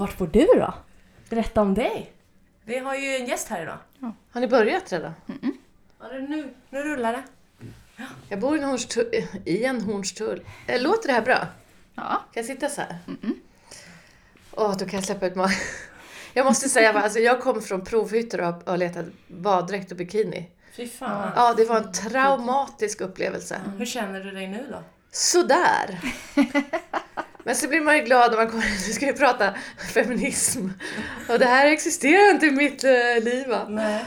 vart bor du då? Berätta om dig. Vi har ju en gäst här idag. Har ni börjat redan? Ja, det är nu, nu rullar det. Jag bor i en Hornstull. I en Hornstull. Eh, Låter det här bra? Ja. Kan jag sitta så här? Åh, då kan jag släppa ut magen. Jag måste säga, alltså, jag kommer från provhytter och har- har letat baddräkt och bikini. Fy fan. Ja, det var en traumatisk upplevelse. Hur känner du dig nu då? Sådär! Men så blir man ju glad när man kommer Nu ska vi prata feminism. Och det här existerar inte i mitt eh, liv va? Nej.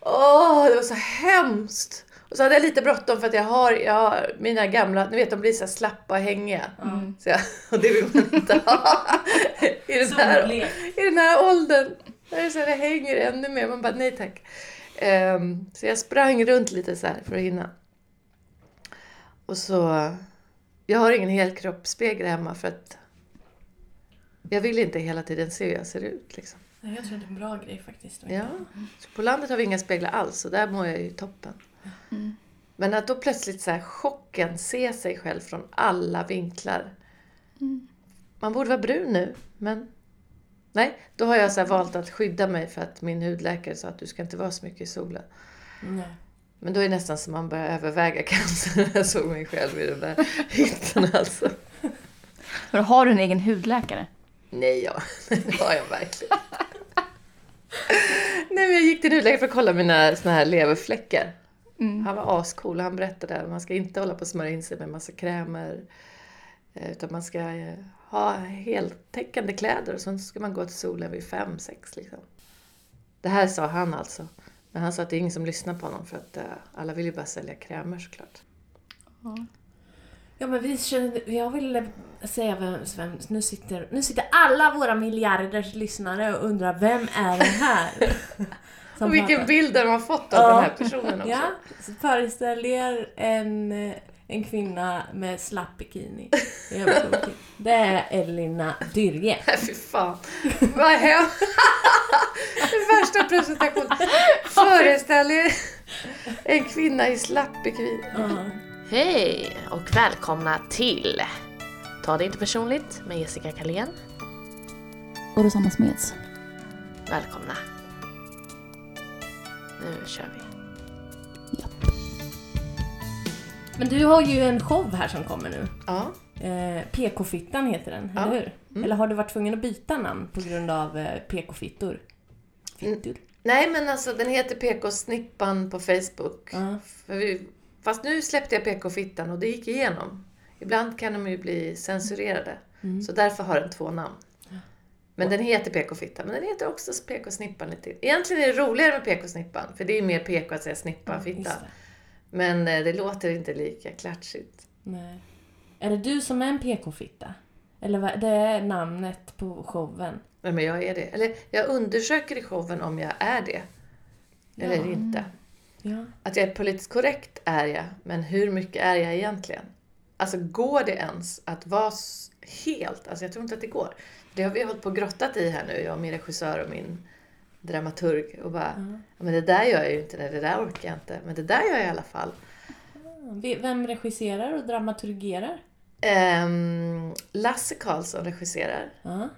Åh, det var så hemskt! Och så hade jag lite bråttom för att jag har, jag har mina gamla, ni vet de blir så slappa och hängiga. Så jag, och det vill man inte ha i den här, i den här åldern. Där det, så här, det hänger ännu mer. Man bara, nej tack. Ehm, så jag sprang runt lite så här för att hinna. Och så... Jag har ingen helkroppsspegel hemma för att jag vill inte hela tiden se hur jag ser ut. Liksom. Nej, Jag tror det är en bra grej faktiskt. Ja. På landet har vi inga speglar alls och där mår jag ju toppen. Men att då plötsligt så här chocken, se sig själv från alla vinklar. Man borde vara brun nu, men nej. Då har jag så här valt att skydda mig för att min hudläkare sa att du ska inte vara så mycket i solen. Nej. Men då är det nästan som man börjar överväga cancer jag såg mig själv i den där hytten alltså. Men har du en egen hudläkare? Nej, ja. det har jag verkligen. Nej, men jag gick till en hudläkare för att kolla mina såna här leverfläckar. Han var ascool han berättade att man ska inte hålla på och smörja in sig med massa krämer. eh, Utan man ska eh, ha heltäckande kläder och sen ska man gå till solen vid fem, sex liksom. Det här sa han alltså. Men han sa att det är ingen som lyssnar på honom för att eh, alla vill ju bara sälja krämer såklart. Ja men vi känner, jag vill säga vem, vem nu, sitter, nu sitter alla våra miljarders lyssnare och undrar vem är det här? Och vilken pratar. bild de har fått av Ja. den här personen också. Ja, föreställ er en, eh, en kvinna med slapp bikini. Det är Elina Dyrge. Nej, fy fan. Vad hemskt. Den värsta presentationen. Föreställ er en kvinna i slapp bikini. Ja. Hej och välkomna till Ta det inte personligt med Jessica Kalén. Och Rosanna Smeds. Välkomna. Nu kör vi. Men du har ju en show här som kommer nu. Ja. Eh, PK-fittan heter den, Ja. eller hur? Eller har du varit tvungen att byta namn på grund av eh, PK-fittor? Fittor? Nej, men alltså den heter PK-snippan på Facebook. För vi, fast nu släppte jag PK-fittan och det gick igenom. Ibland kan de ju bli censurerade. Så därför har den två namn. Men den heter PK-fittan, men den heter också PK-snippan lite. Egentligen är det roligare med PK-snippan, för det är mer PK att säga fittan. det. Men eh, det låter inte lika klatschigt. Nej. Är det du som är en PK-fitta? Eller vad, det är namnet på showen? Nej, men jag är det. Eller jag undersöker i showen om jag är det. Eller Ja. inte. Ja. Att jag är politiskt korrekt är jag, men hur mycket är jag egentligen? Alltså går det ens att vara helt, alltså jag tror inte att det går. Det har vi hållit på och grottat i här nu, jag och min regissör och min dramaturg. Och bara, ja, men det där gör jag ju inte, det där orkar jag inte. Men det där gör jag i alla fall. Vi- Vem regisserar och dramaturgerar? Ehm, Lasse Karlsson regisserar. Ja.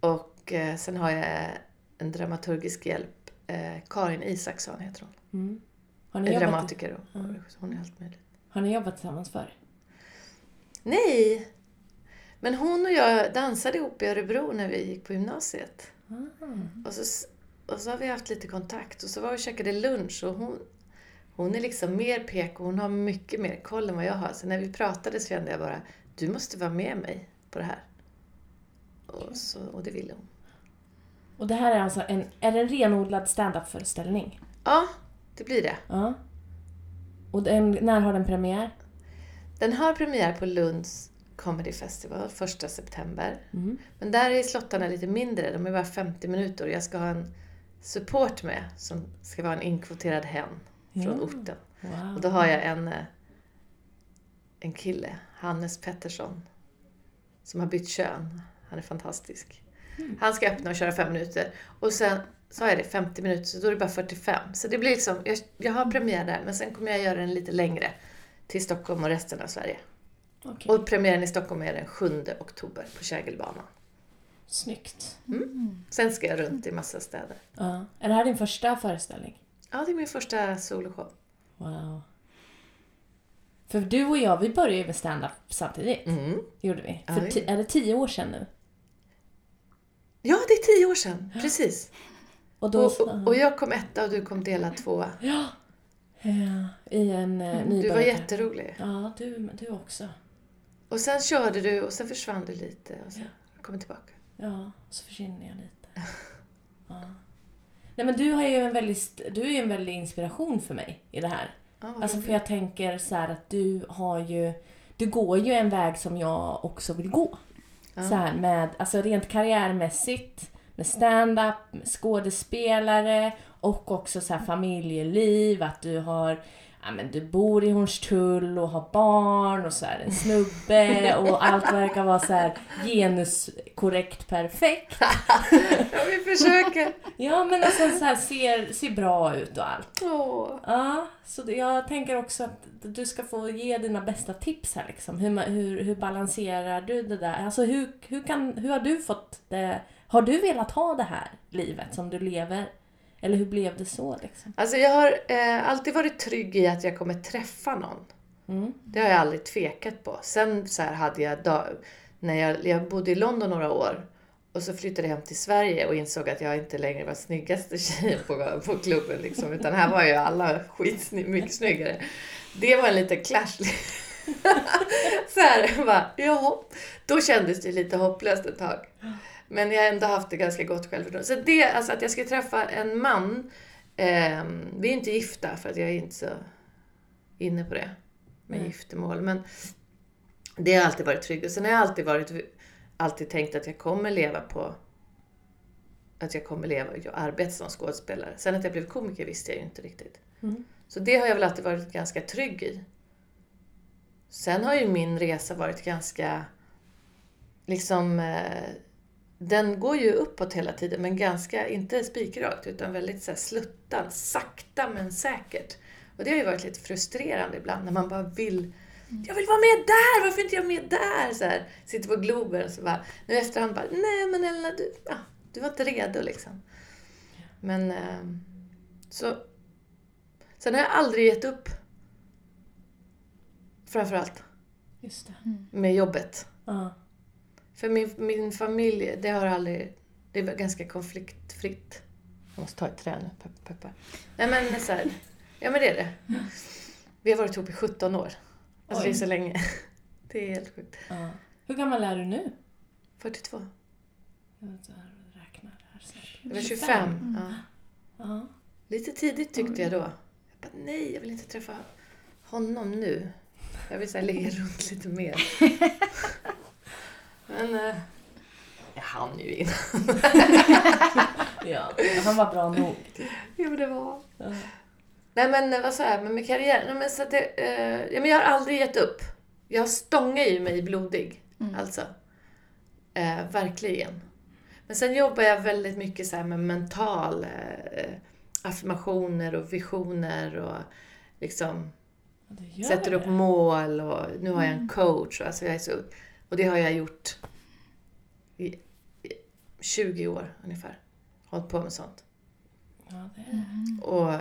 Och eh, sen har jag en dramaturgisk hjälp. Eh, Karin Isaksson heter hon. Mm. Har, ni jobbat, dramatiker och och hon är allt möjligt. har ni jobbat tillsammans förr? Nej! Men hon och jag dansade ihop i Örebro när vi gick på gymnasiet. Och, så, och så har vi haft lite kontakt och så var vi och käkade lunch och hon, hon är liksom mer PK, hon har mycket mer koll än vad jag har. Så när vi pratade så kände jag bara, du måste vara med mig på det här. Och, så, och det ville hon. Och det här är alltså en, är det en renodlad stand-up-föreställning? Ja, det blir det. Ja. Och den, när har den premiär? Den har premiär på Lunds Comedy Festival 1 september. Mm. Men där är slottarna lite mindre, de är bara 50 minuter och jag ska ha en support med som ska vara en inkvoterad hen från Ja. orten. Wow. Och då har jag en, eh, en kille, Hannes Pettersson, som har bytt kön. Han är fantastisk. Han ska öppna och köra fem minuter. Och sen så har jag det 50 minuter, så då är det bara 45. Så det blir liksom, jag, jag har premiär där, men sen kommer jag göra den lite längre. Till Stockholm och resten av Sverige. Okej. Och premiären i Stockholm är den 7 oktober på Kägelbanan. Snyggt. Sen ska jag runt i massa städer. Ja. Är det här din första föreställning? Ja, det är min första soloshow. Wow. För du och jag, vi började ju med stand-up samtidigt. Mm. Gjorde vi. Ja, För det ti- är det tio år sedan nu? Ja, det är tio år sedan. Precis. Och då... Och, och, och jag kom etta och du kom dela tvåa. Ja. ja. I en uh, Mm, Du var jätterolig. Ja, du, du också. Och sen körde du och sen försvann du lite och sen kom tillbaka. Ja, så försvinner jag lite. Ja. Nej men du har ju en väldigt, du är ju en väldig inspiration för mig i det här. Ja, Alltså för jag tänker så att du har ju, du går ju en väg som jag också vill gå. Ja. Så här med, alltså rent karriärmässigt, med stand-up, med skådespelare och också så här familjeliv, att du har Ja, men du bor i Hornstull och har barn och så är det en snubbe och allt verkar vara så här genuskorrekt perfekt. Ja, vi försöker. Ja men alltså så här ser, ser bra ut och allt. Åh. Ja, så jag tänker också att du ska få ge dina bästa tips här liksom. Hur, hur, hur balanserar du det där? Alltså hur, hur, kan, hur har du fått det? Har du velat ha det här livet som du lever? Eller hur blev det så liksom? Alltså jag har eh, alltid varit trygg i att jag kommer träffa någon. Mm. Det har jag aldrig tvekat på. Sen så hade jag, dag, när jag, jag bodde i London några år och så flyttade jag hem till Sverige och insåg att jag inte längre var snyggaste tjejen på, på klubben liksom, utan här var ju alla skitsny, mycket snyggare. Det var en liten clash. så här, bara, ja, då kändes det lite hopplöst ett tag. Men jag har ändå haft det ganska gott självförtroende. Så det, alltså att jag ska träffa en man, ehm, vi är inte gifta för att jag är inte så inne på det med Nej. giftermål. Men det har alltid varit tryggt. Sen har jag alltid, varit, alltid tänkt att jag kommer leva på att jag kommer leva och arbeta som skådespelare. Sen att jag blev komiker visste jag ju inte riktigt. Mm. Så det har jag väl alltid varit ganska trygg i. Sen har ju min resa varit ganska, liksom, eh, den går ju uppåt hela tiden men ganska, inte spikrakt utan väldigt så här sluttande, sakta men säkert. Och det har ju varit lite frustrerande ibland när man bara vill jag vill vara med där, varför är inte jag med där? Så här, sitter på Globen och så bara, nu efterhand bara, nej men Elna, du, ja, du var inte redo liksom. Men, eh, så Sen har jag aldrig gett upp. Framförallt Just det. med jobbet. Ja. För min, min familj, det har aldrig... Det är ganska konfliktfritt. Jag måste ta ett trä nu, peppar, peppar. Nej men så här, Ja men det är det. Vi har varit ihop i 17 år. Alltså det är Oj. så länge. Det är helt sjukt. ja. Hur gammal är du nu? 42. Jag räknar här snart. Jag var 25. Ja. Ja. Lite tidigt tyckte jag då. Jag bara, nej, jag vill inte träffa honom nu. Jag vill så här, ligga runt lite mer. Men eh, jag hann ju in. ja. Han var bra nog. Jo, det var... Ja. Nej men eh, vad sa jag, men med karriär, nej, men så att det, eh, ja, men jag har aldrig gett upp. Jag stångar ju mig blodig, alltså. Eh, verkligen. Men sen jobbar jag väldigt mycket så här med mental eh, affirmationer och visioner och liksom sätter upp det. mål och nu har jag en coach. Och, alltså jag är så, och det har jag gjort i, i 20 år ungefär. Hållit på med sånt. Ja, det, är det. Och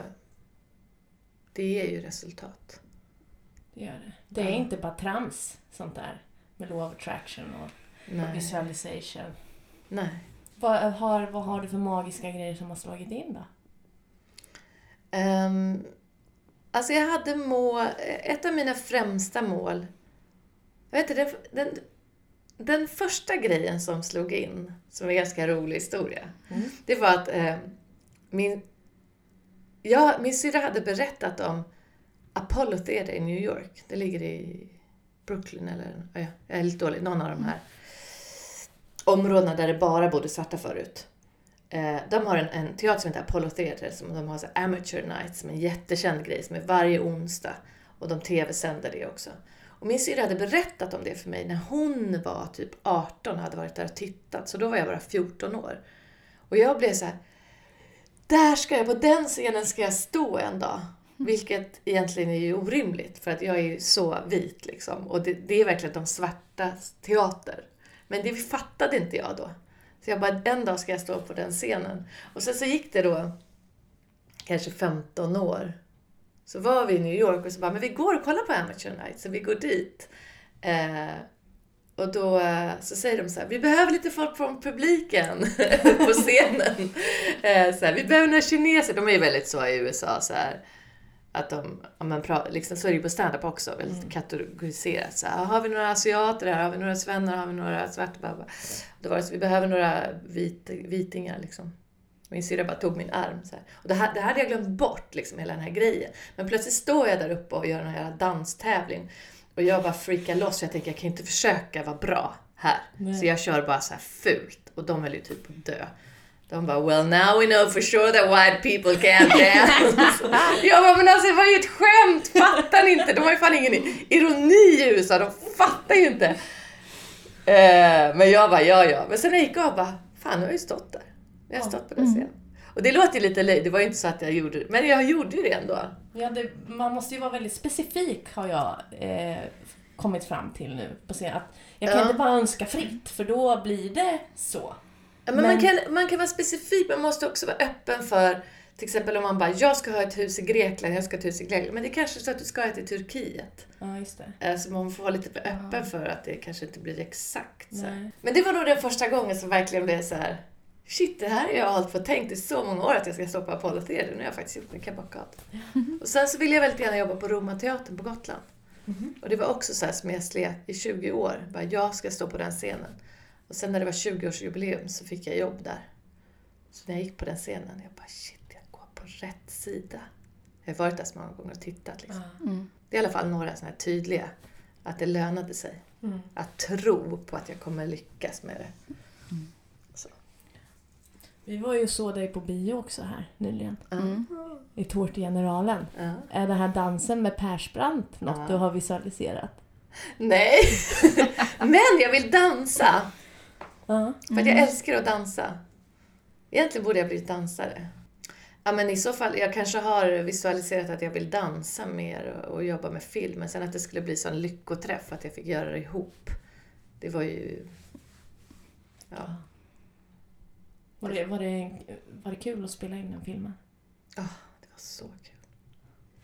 det ger ju resultat. det gör det. Det är Ja. inte bara trams, sånt där. Med law of attraction och Nej. visualization. Nej. Vad har, vad har du för magiska grejer som har slagit in då? Um, alltså jag hade mål, ett av mina främsta mål, jag vet inte, den, den, första grejen som slog in, som är en ganska rolig historia, Mm. det var att eh, min, ja, min syrra hade berättat om Apollo Theater i New York. Det ligger i Brooklyn eller, ja, jag är lite dålig, någon av de här områdena där det bara bodde svarta förut. Eh, de har en, en teater som heter Apollo Theater som de har så Amateur Night som är en jättekänd grej som är varje onsdag. Och de tv-sänder det också. Och min syrra hade berättat om det för mig när hon var typ 18 och hade varit där och tittat. Så då var jag bara 14 år. Och jag blev så här. Där ska jag, på den scenen ska jag stå en dag. Vilket egentligen är ju orimligt för att jag är ju så vit liksom. Och det, det är verkligen de svartas teater. Men det fattade inte jag då. Så jag bara, en dag ska jag stå på den scenen. Och sen så gick det då kanske 15 år. Så var vi i New York och så bara, men vi går och kollar på Amateur Night, så vi går dit. Eh, och då eh, så säger de så här, vi behöver lite folk från publiken på scenen. Eh, så här, vi behöver några kineser, de är ju väldigt så i USA så här. Att de, om man pratar, liksom, så är det ju på standup också, väldigt Mm. kategoriserat. Så här, har vi några asiater här? Har vi några svennar? Har vi några svarta? Då var det så, vi behöver några vit, vitingar liksom. Min syrra bara tog min arm. Så här. Och det, här, det hade jag glömt bort, liksom, hela den här grejen. Men plötsligt står jag där uppe och gör en här danstävling. Och jag bara freakar loss. Jag tänker, jag kan inte försöka vara bra här. Nej. Så jag kör bara så här fult. Och de höll ju typ på att dö. De bara, well now we know for sure that white people can't dance. jag bara, men alltså det var ju ett skämt, fattar ni inte? De har ju fan ingen ironi i USA, de fattar ju inte. Eh, men jag bara, ja ja. Men sen när jag gick av bara, fan nu har jag ju stått där. Jag har stått på den scenen. Och det låter ju lite löjligt, det var ju inte så att jag gjorde det. Men jag gjorde ju det ändå. Ja, det, man måste ju vara väldigt specifik har jag eh, kommit fram till nu. På scen. Att jag kan Ja. inte bara önska fritt, för då blir det så. Ja, men Man, Men- kan, man kan vara specifik, men man måste också vara öppen för till exempel om man bara, jag ska ha ett hus i Grekland, jag ska ha ett hus i Grekland. Men det är kanske så att du ska ha ett i Turkiet. Ja, just det. Eh, Så man får vara lite öppen för att det kanske inte blir exakt så. Men det var nog den första gången som verkligen blev så här. Shit, det här har jag hållit på och tänkt i så många år att jag ska stå på Apollo Theater. Nu har jag faktiskt gjort det, kan jag bocka av det. Och sen så ville jag väldigt gärna jobba på Romateatern på Gotland. Och det var också så här som jag slet i 20 år. Bara, jag ska stå på den scenen. Och sen när det var 20-årsjubileum så fick jag jobb där. Så när jag gick på den scenen, jag bara shit, jag går på rätt sida. Jag har varit där så många gånger och tittat liksom. Det är i alla fall några sådana här tydliga, att det lönade sig. Mm. Att tro på att jag kommer lyckas med det. Vi var ju så dig på bio också här nyligen. Mm. I Tårtgeneralen. Ja. Är det här dansen med Persbrandt något Ja. du har visualiserat? Nej, men jag vill dansa. Ja. För att jag älskar att dansa. Egentligen borde jag bli dansare. Ja, men i så fall, jag kanske har visualiserat att jag vill dansa mer och, och jobba med film. Men sen att det skulle bli sån lyckoträff, att jag fick göra det ihop. Det var ju... Ja. Var, det, var, det, var det kul att spela in den filmen? Det var så kul.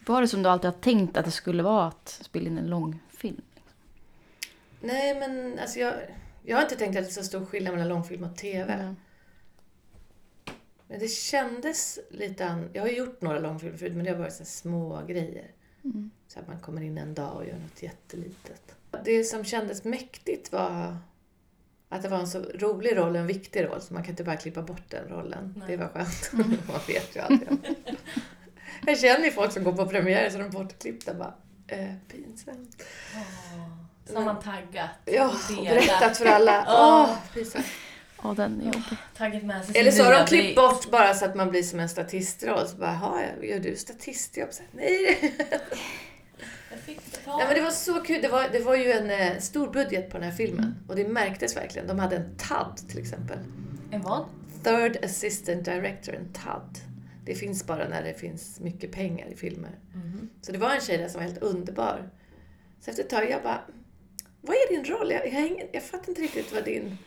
Var det som du alltid har tänkt att det skulle vara att spela in en långfilm? Nej, men alltså jag, jag har inte tänkt att det är så stor skillnad mellan långfilm och TV. Mm. Men det kändes lite an... Jag har gjort några långfilmer förut, men det har varit så små grejer. Mm. Så att man kommer in en dag och gör något jättelitet. Det som kändes mäktigt var att det var en så rolig roll och en viktig roll, så man kan inte bara klippa bort den rollen. Nej. Det var skönt. man vet ju aldrig. Jag känner ju folk som går på premiär så de är bortklippta bara, eh, pinsamt. Så har man taggat. Ja, och berättat för alla. Åh, pinsamt. Ja, den är jobbig. Taggat med sig Eller så har de klippt bort bara så att man blir som en statistroll. Så bara, "Jaha, gör du statistjobb? Så, Nej. Nej, men det var så kul. Det var, det var ju en eh, stor budget på den här filmen. Och det märktes verkligen. De hade en TAD till exempel. En vad? Third Assistant Director, en TAD. Det finns bara när det finns mycket pengar i filmer. Mhm. Så det var en tjej där som var helt underbar. Så efter ett tag, jag bara, vad är din roll? Jag, jag, ingen, jag fattar inte riktigt vad din,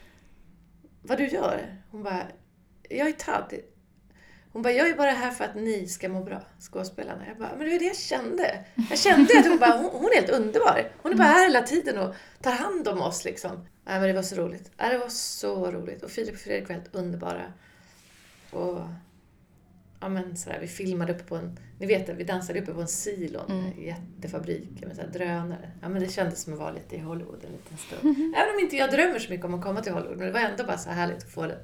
vad du gör. Hon bara, jag är TAD. Hon bara, jag är bara här för att ni ska må bra, skådespelarna. Jag bara, men det var det jag kände. Jag kände att hon bara, hon, hon är helt underbar. Hon är bara här hela tiden och tar hand om oss liksom. Nej men det var så roligt. Ja, det var så roligt. Och Filip och Fredrik var helt underbara. Och ja men sådär, vi filmade uppe på en, ni vet det, vi dansade uppe på en silo, en Mm. jättefabrik med så här drönare. Ja men det kändes som att vara lite i Hollywood en liten stund. Även om inte jag drömmer så mycket om att komma till Hollywood, men det var ändå bara så härligt att få det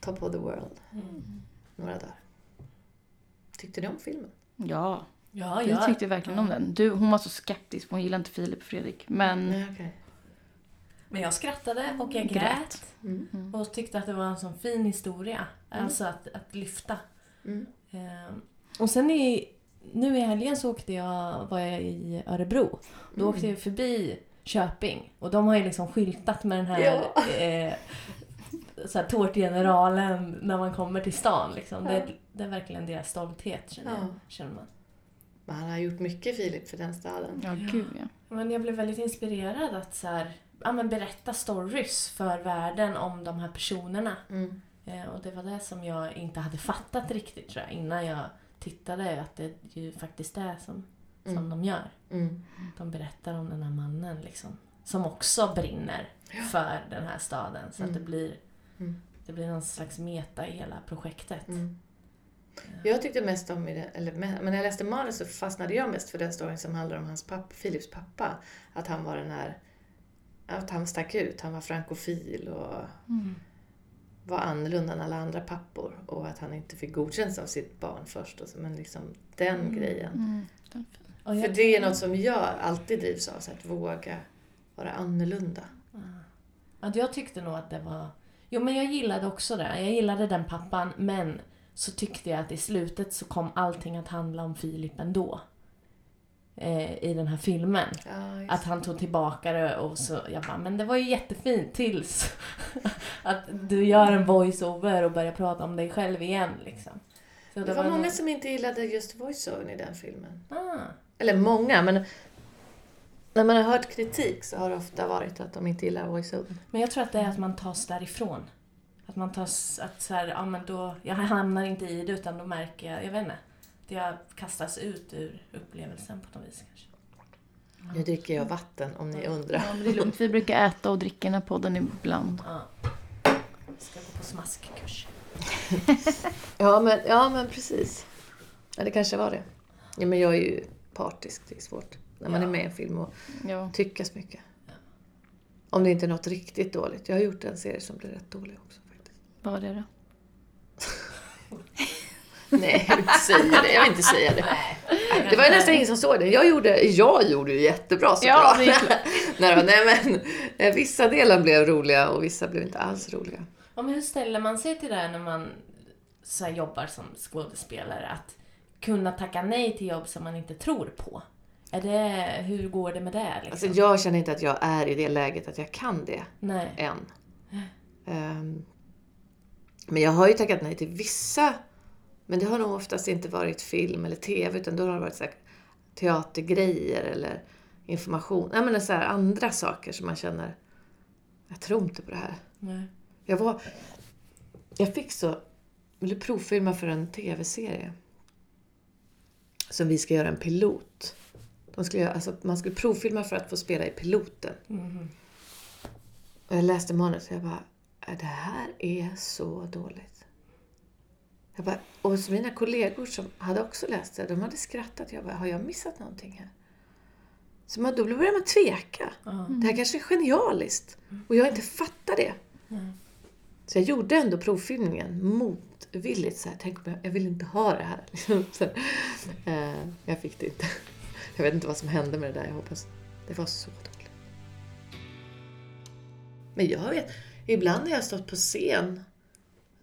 top of the world Mm. Några dagar. Tyckte ni om filmen? Ja, Ja, ja. tyckte verkligen om den. Du, hon var så skeptisk, hon gillade inte Filip och Fredrik. Men Nej, okej. Men jag skrattade och jag Grät. grät. Mm. Och tyckte att det var en sån fin historia. Alltså att, att lyfta. Mm. Ehm, och sen i, nu i helgen så åkte jag, var jag i Örebro. Då Mm. åkte jag förbi Köping. Och de har ju liksom skyltat med den här, Ja. eh, så här tårtgeneralen när man kommer till stan. Liksom. Ja. Det, det är verkligen deras stolthet känner, jag, Ja. känner man. Men han har gjort mycket Filip för den staden. ja, Ja. gud ja. Men jag blev väldigt inspirerad att så här, ja, men berätta stories för världen om de här personerna. Mm. Eh, och det var det som jag inte hade fattat riktigt tror jag innan jag tittade att det ju faktiskt är som, som Mm. de gör. Mm. De berättar om den här mannen liksom. Som också brinner för den här staden. Så att Mm. det blir Mm. det blir någon slags meta i hela projektet. Mm. Jag tyckte mest om, eller, me- men när jag läste manus så fastnade jag mest för den storyn som handlar om hans pappa, Philips pappa. Att han var den här, att han stack ut, han var frankofil och var annorlunda än alla andra pappor. Och att han inte fick godkänt av sitt barn först. Och så, men liksom den grejen. Mm. den- Och För det är något som jag alltid drivs av, så att våga vara annorlunda. ja, jag tyckte nog att det var... Jo men jag gillade också det. Jag gillade den pappan men så tyckte jag att i slutet så kom allting att handla om Filip ändå. Eh, I den här filmen. Ja, Att han tog tillbaka det och så, jag bara, men det var ju jättefint tills att du gör en voice-over och börjar prata om dig själv igen liksom. Så det var många nog- som inte gillade just voiceovern i den filmen. Ah, Eller många, men när man har hört kritik så har det ofta varit att de inte gillar voiceovern. men jag tror att det är att man tas därifrån. Att man tas, att så här, ja men då, jag hamnar inte i det utan då märker jag, jag vet inte. Att jag kastas ut ur upplevelsen på något vis kanske. Nu dricker jag vatten om ni undrar. Ja, men det är lugnt. Vi brukar äta och dricka den podden ibland. Ja. Ska gå på smaskkurs. Ja, men, ja, men precis. Ja, det kanske var det. Ja, men jag är ju partisk, det är svårt. När man Ja. är med i en film och Ja. tycker så mycket. Om det inte är något riktigt dåligt. Jag har gjort en serie som blev rätt dålig också faktiskt. Vad var det då? Nej, jag vill inte säga det. Jag vill inte säga det. Det var ju nästan ingen som såg det. Jag gjorde, jag gjorde ju jättebra såklart. Ja, nej, då, nej, men eh, vissa delar blev roliga och vissa blev inte alls roliga. Ja, men hur ställer man sig till det här när man så här, jobbar som skådespelare? Att kunna tacka nej till jobb som man inte tror på. Är det, hur går det med det? Liksom? Alltså, jag känner inte att jag är i det läget att jag kan det Nej. än. Ehm, men jag har ju tackat nej till vissa, men det har nog oftast inte varit film eller TV, utan då har det varit så här, teatergrejer eller information. Jag menar så här, andra saker som man känner, jag tror inte på det här. Nej. Jag var... Jag fick så... ville provfilma för en TV-serie. Som vi ska göra en pilot. De skulle alltså, man skulle provfilma för att få spela i piloten. Mhm. Och jag läste manus och jag bara, "Äh, det här är så dåligt. Jag bara, och så mina kollegor som hade också läst det, de hade skrattat. Jag bara, har jag missat någonting här? Så man, då börjar man tveka. Ja. Det här kanske är genialiskt. Och jag inte fattar det. Mm. Så jag gjorde ändå provfilmningen motvilligt. Så här, Tänk om jag, jag vill inte ha det här. Så, eh, jag fick det inte. Jag vet inte vad som hände med det där. Jag hoppas det var så dåligt. Men jag vet, ibland har jag stått på scen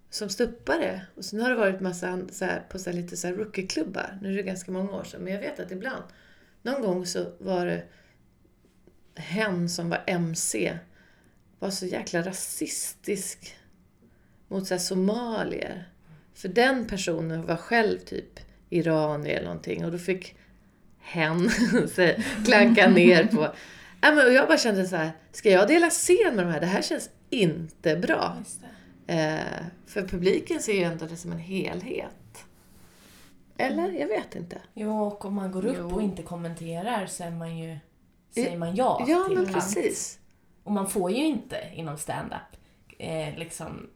som stuppare och sen har det varit massa så här, på så här, lite så här rookieklubbar. Nu är det ganska många år sedan, men jag vet att ibland, någon gång så var det hen som var MC var så jäkla rasistisk mot så här somalier. För den personen var själv typ iranier eller någonting och då fick hen så här klanka ner på... Ja, men och jag bara kände så här, ska jag dela scen med de här? Det här känns inte bra. Eh, för publiken ser ju ändå det som en helhet. Eller? Jag vet inte. Jo, och om man går upp Jo. och inte kommenterar så är man ju, säger man ja, Ja, till men allt. precis. Och man får ju inte inom stand-up eh, liksom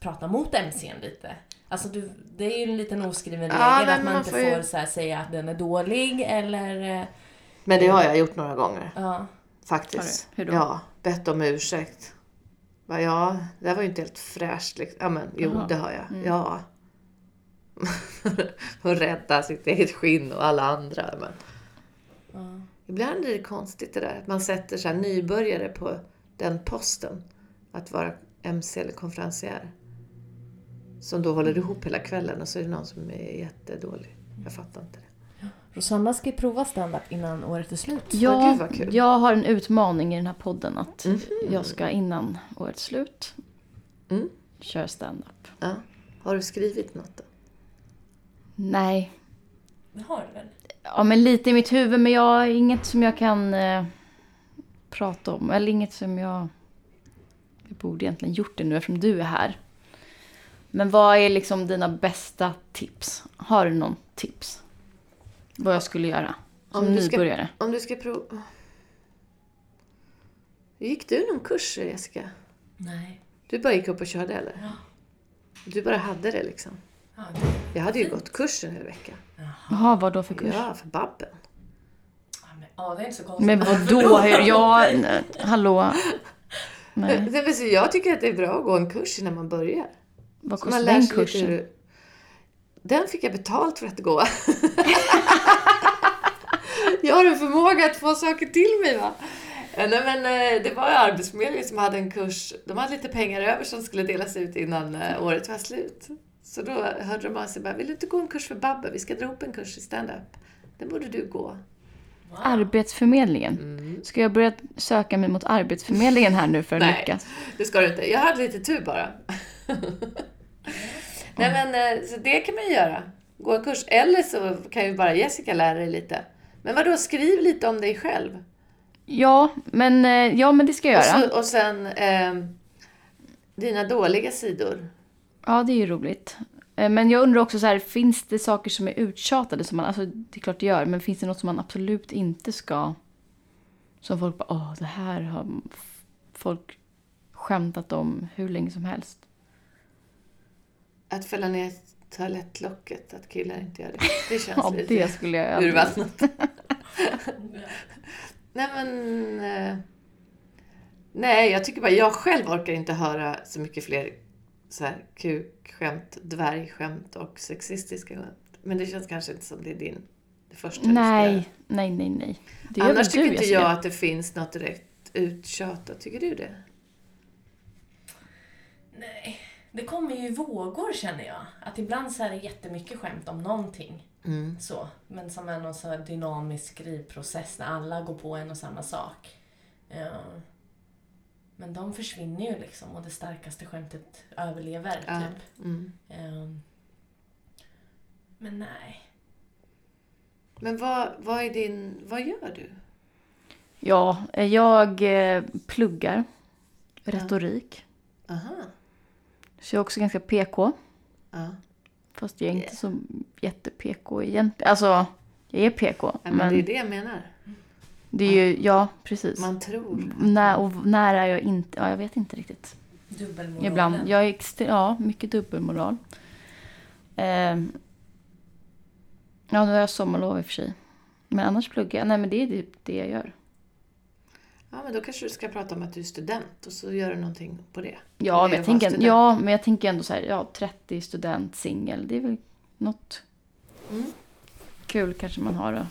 prata mot MCn lite. Alltså du, det är ju en liten oskriven regel Ja, att man, man inte får får, ju- så här, säga att den är dålig eller... eh, Men det har jag gjort några gånger. Ja. Faktiskt. Hur då? Ja, bett om ursäkt. Va, ja, det var ju inte helt fräscht. Liksom. Ja, men jo, Jaha. det har jag. Mm. Ja. Att rädda sitt eget skinn och alla andra. Men ja. ibland är det konstigt det där. att Man sätter så här nybörjare på den posten. Att vara MC eller konferencier. Som då håller ihop hela kvällen och så är det någon som är jättedålig. Jag fattar inte det. Rosanna ska prova stand-up innan året är slut. Ja, gud vad kul. jag har en utmaning i den här podden att Mhm. jag ska innan årets slut Mm. köra stand-up. Ja. Har du skrivit något då? Nej, Det har du väl? ja men lite i mitt huvud men jag har inget som jag kan eh, prata om. Eller inget som jag... Jag borde egentligen gjort det nu eftersom du är här. Men vad är liksom dina bästa tips? Har du någon tips? Vad jag skulle göra som Om du ska- nybörjare? Om du ska prova... Gick du någon kurs, Jessica? Nej. Du bara gick upp och körde, eller? Ja. Du bara hade det, liksom. Ja, Jag hade ju gått kursen en vecka. Jaha, vad då för kurs? Ja, för Babben. ja, men, ja, det är inte så konstigt. Men vad då? Ja, nej, hallå? Nej, jag tycker att det är bra att gå en kurs innan man börjar. Vad kostar den sig lite kursen? hur... Den fick jag betalt för att gå. jag har en förmåga att få saker till mig va. Eh, Nej, men eh, det var ju Arbetsförmedlingen som hade en kurs. De hade lite pengar över som skulle delas ut innan eh, året var slut. Så då hörde de av sig bara, vill du inte gå en kurs för Babbe? Vi ska dra ihop en kurs i stand-up. Den borde du gå. Wow. Arbetsförmedlingen. Ska jag börja söka mig mot Arbetsförmedlingen här nu för att Nej. lyckas? Det ska du inte. Jag hade lite tur bara. Nej men eh, så det kan man ju göra. Gå en kurs. Eller så kan ju bara Jessica lära dig lite. Men vadå, skriv lite om dig själv. Ja, men, eh, ja, men det ska jag Och, göra. så, och sen eh, dina dåliga sidor. Ja, det är ju roligt. Eh, Men jag undrar också så här, finns det saker som är uttjatade som man, alltså det är klart det gör, men finns det något som man absolut inte ska, som folk bara, åh, det här har folk skämtat om hur länge som helst. Att fälla ner toalettlocket, att killar inte gör det. Det känns Ja, lite det skulle jag urvattnat. Nej men... Eh, nej, jag tycker bara, jag själv orkar inte höra så mycket fler så här kukskämt, dvärgskämt och sexistiska skämt. Men det känns kanske inte som det är din det första du ska. Nej, nej, nej, nej. Det Annars du, tycker inte Jessica? jag att det finns något direkt uttjatat. Tycker du det? Nej, det kommer ju vågor känner jag. Att ibland så är det jättemycket skämt om någonting. Så, men som är någon så här dynamisk skrivprocess när alla går på en och samma sak. Ja. Men de försvinner ju liksom och det starkaste skämtet överlever. Ja. Typ. Mm. Ehm. Men nej. Men vad, vad är din... Vad gör du? Ja, eh, jag eh, pluggar retorik. Aha. Så jag är också ganska PK. Ja. Fast jag är inte så jätte-PK egentligen. Alltså, jag är PK. Ja, men, men det är det jag menar. det är ju, ja precis. Man tror. När, och när är jag inte, ja jag vet inte riktigt. Dubbelmoralen. Ibland, jag är extre, ja mycket dubbelmoral. Ehm, ja nu har jag sommarlov i och för sig. Men annars pluggar jag, nej men det är typ det jag gör. Ja, men då kanske du ska prata om att du är student och så gör du någonting på det. Ja, men jag, tänker, student. ja men jag tänker ändå så här, ja 30 student, singel, det är väl något Mm. kul kanske man har då.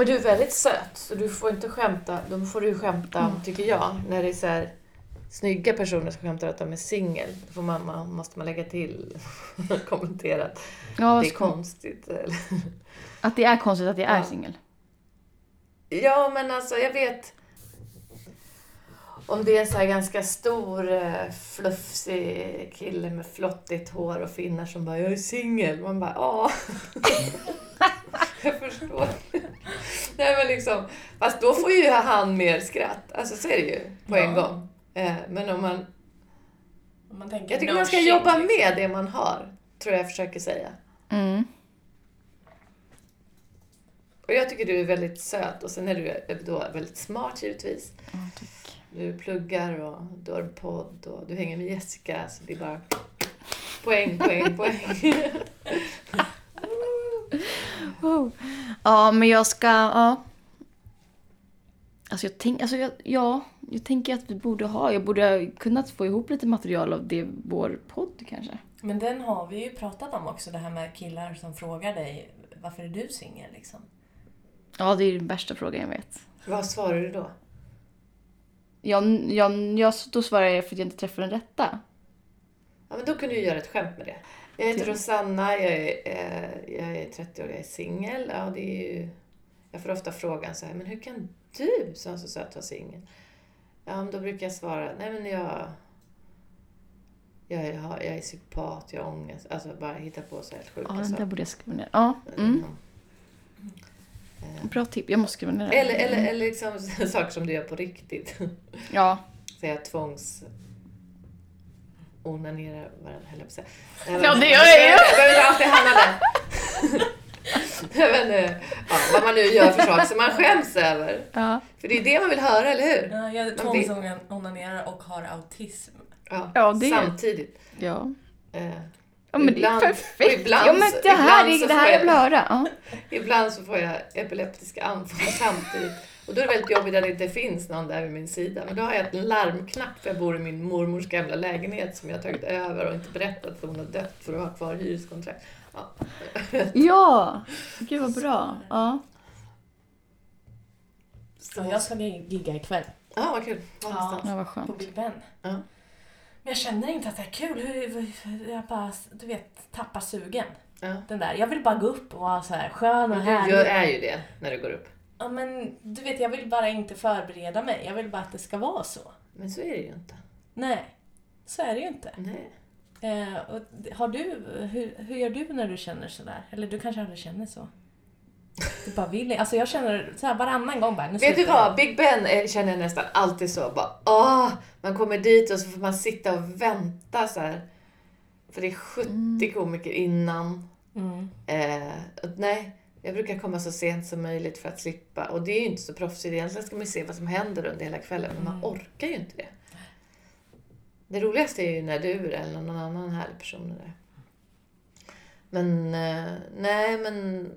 Och du är väldigt söt, så du får inte skämta. Då får du skämta om, tycker jag, när det är så här snygga personer som skämtar att de är singel. Då får man, man, måste man lägga till och kommentera att Ja, det är konstigt. Eller. att det är konstigt att jag är Ja. singel. Ja, men alltså jag vet om det är en så här ganska stor, eh, flufsig kille med flottigt hår och finnar som bara “jag är singel”. Man bara “ja”. jag förstår. Nej men liksom, fast då får ju han mer skratt. Alltså så är det ju på en Ja. gång. Eh, Men om man, Om man tänker jag tycker no man ska shit, jobba liksom. med det man har, tror jag försöker säga. Mm. Och jag tycker du är väldigt söt och sen är du då väldigt smart givetvis. Tack. Du pluggar och du har en podd och du hänger med Jessica så det är bara poäng, poäng, poäng. Oh. Ja, men jag ska... Ja. Alltså jag, tänk, alltså jag, ja, jag tänker att vi borde ha... Jag borde ha kunnat få ihop lite material av det, vår podd kanske. Men den har vi ju pratat om också, det här med killar som frågar dig varför är du singel liksom? Ja, det är den värsta frågan jag vet. Vad svarar du då? Jag, jag, jag, då svarar jag för att jag inte träffar den rätta. Ja, men då kan du ju göra ett skämt med det. Jag heter. Rosanna, jag är, eh, jag är 30 år, jag är singel. Ja, det är ju... Jag får ofta frågan så här, men hur kan du som är så söt vara singel? Ja, men då brukar jag svara, nej men jag... Jag är, jag är psykopat, jag har ångest. Alltså bara hitta på så här sjuka Ja, den där saker. borde jag skriva ner. Ja. Mm. Bra tips. Jag måste skriva ner det. Eller, eller, eller liksom saker som du gör på riktigt. Ja. Säga tvångs... Onanera varandra, höll jag på att säga. Ja, det gör jag ju. Behöver alltid hamna där. Men, eh, ja, vad man nu gör för saker som man skäms över. Ja. För det är det man vill höra, eller hur? Ja, jag tvångsonanerar och har autism. Ja, Ja, det- Samtidigt. Ja. Eh, Ja men Ibland- det är och perfekt. ibland ja men det här, ibland är, så det här får jag jag- vill höra. Ja. Ibland så får jag epileptiska anfall samtidigt. Och då är det väldigt jobbigt att det inte finns någon där vid min sida. Men då har jag en larmknapp för jag bor i min mormors gamla lägenhet som jag har tagit över och inte berättat att hon har dött för att ha kvar hyreskontrakt. Ja. ja, gud vad bra. Ja. Så jag ska gigga ikväll Ja, vad kul. Var Ja. ja, vad på skönt. Big Ben. Ja. Men jag känner inte att det är kul. Hur, jag bara, du vet, tappar sugen. Ja. Den där. Jag vill bara gå upp och vara så här skön och du härlig. gör, är ju det när du går upp. Ja, men du vet, jag vill bara inte förbereda mig. Jag vill bara att det ska vara så. Men så är det ju inte. Nej, så är det ju inte. Nej. Eh, och har du, hur, hur gör du när du känner sådär? Eller du kanske aldrig känner så? Du bara vill Alltså jag känner så här varannan gång bara, Vet du jag. vad? Big Ben är- känner jag nästan alltid så. Bara, åh, man kommer dit och så får man sitta och vänta så här. För det är 70 komiker innan. Mm. Eh, nej, jag brukar komma så sent som möjligt för att slippa. Och det är ju inte så proffsigt. Egentligen ska man se vad som händer under hela kvällen. Men man orkar ju inte det. Det roligaste är ju när du eller någon annan härlig person är där. Men eh, nej, men...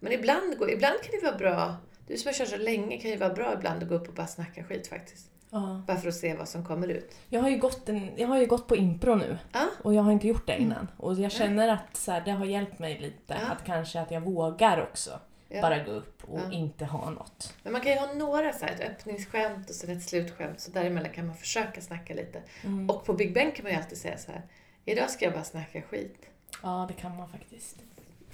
Men ibland, går, ibland kan det vara bra. Du som har kört så länge kan ju vara bra ibland att gå upp och bara snacka skit faktiskt. Ja. Bara för att se vad som kommer ut. Jag, har ju gått en, jag har ju gått på impro nu Ja, och jag har inte gjort det innan. Och jag känner att så här, det har hjälpt mig lite. Ja. Att kanske att jag vågar också ja. bara gå upp och Ja. inte ha något. Men man kan ju ha några så här, ett öppningsskämt och sen ett slutskämt. Så däremellan kan man försöka snacka lite. Mm. Och på Big Ben kan man ju alltid säga så här. Idag ska jag bara snacka skit. Ja, det kan man faktiskt.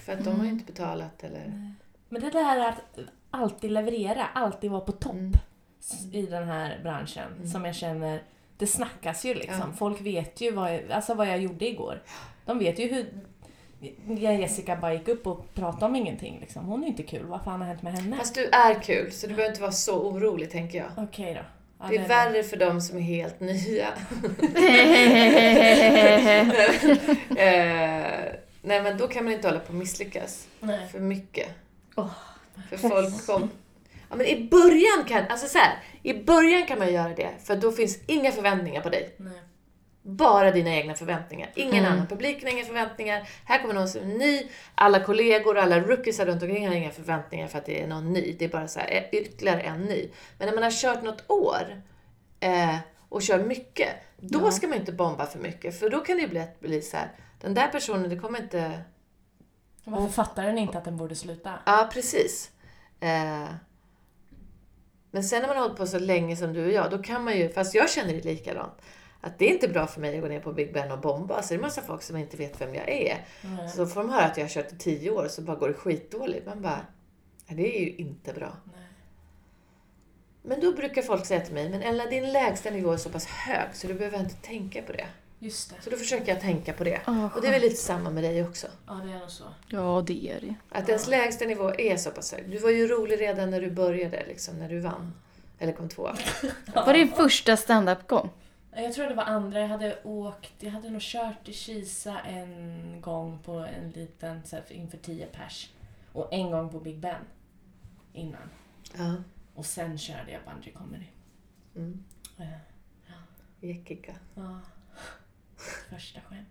För att de har ju inte betalat eller... Men det där att alltid leverera, alltid vara på topp Mm. i den här branschen. Mm. Som jag känner, det snackas ju liksom. Ja. Folk vet ju vad jag, alltså vad jag gjorde igår. De vet ju hur Jessica bara gick upp och pratade om ingenting. Liksom. Hon är inte kul, vad fan har hänt med henne? Fast du är kul, så du behöver inte vara så orolig tänker jag. Okej då. Ja, Det är värre för de som är helt nya. nej men då kan man inte hålla på och misslyckas. Nej. För mycket. Åh. För folk kom... Ja men i början kan, alltså så här, i början kan man göra det för då finns inga förväntningar på dig. Nej. Bara dina egna förväntningar. Ingen Mm. annan. Publiken har inga förväntningar. Här kommer någon som är ny. Alla kollegor, alla rookies runt omkring har inga förväntningar för att det är någon ny. Det är bara så här, ytterligare en ny. Men när man har kört något år eh, och kör mycket, då Ja. ska man inte bomba för mycket. För då kan det ju bli, bli så här, den där personen, det kommer inte... Varför fattar den inte att den borde sluta? Ja, precis. Eh, men sen när man har hållit på så länge som du och jag, då kan man ju, fast jag känner det likadant, att det är inte bra för mig att gå ner på Big Ben och bomba. Så det är massa folk som inte vet vem jag är. Nej. Så får de höra att jag har kört i tio år så bara går det skitdåligt. Man bara, det är ju inte bra. Nej. Men då brukar folk säga till mig, men Ella din lägsta nivå är så pass hög så du behöver inte tänka på det. Just det. Så då försöker jag tänka på det. Åh, Och det är väl lite samma med dig också. Ja, det är nog så. Ja, det är det. Att ens lägsta nivå är så pass hög. Du var ju rolig redan när du började, liksom, när du vann. Eller kom tvåa. Var det din första standup-gång? Jag tror det var andra. Jag hade åkt, jag hade nog kört i Kisa en gång på en liten, så här, inför 10 pers. Och en gång på Big Ben. Innan. Ja. Och sen körde jag bungee comedy. Mm. Eh, Jäckika. Ja. Första skämt.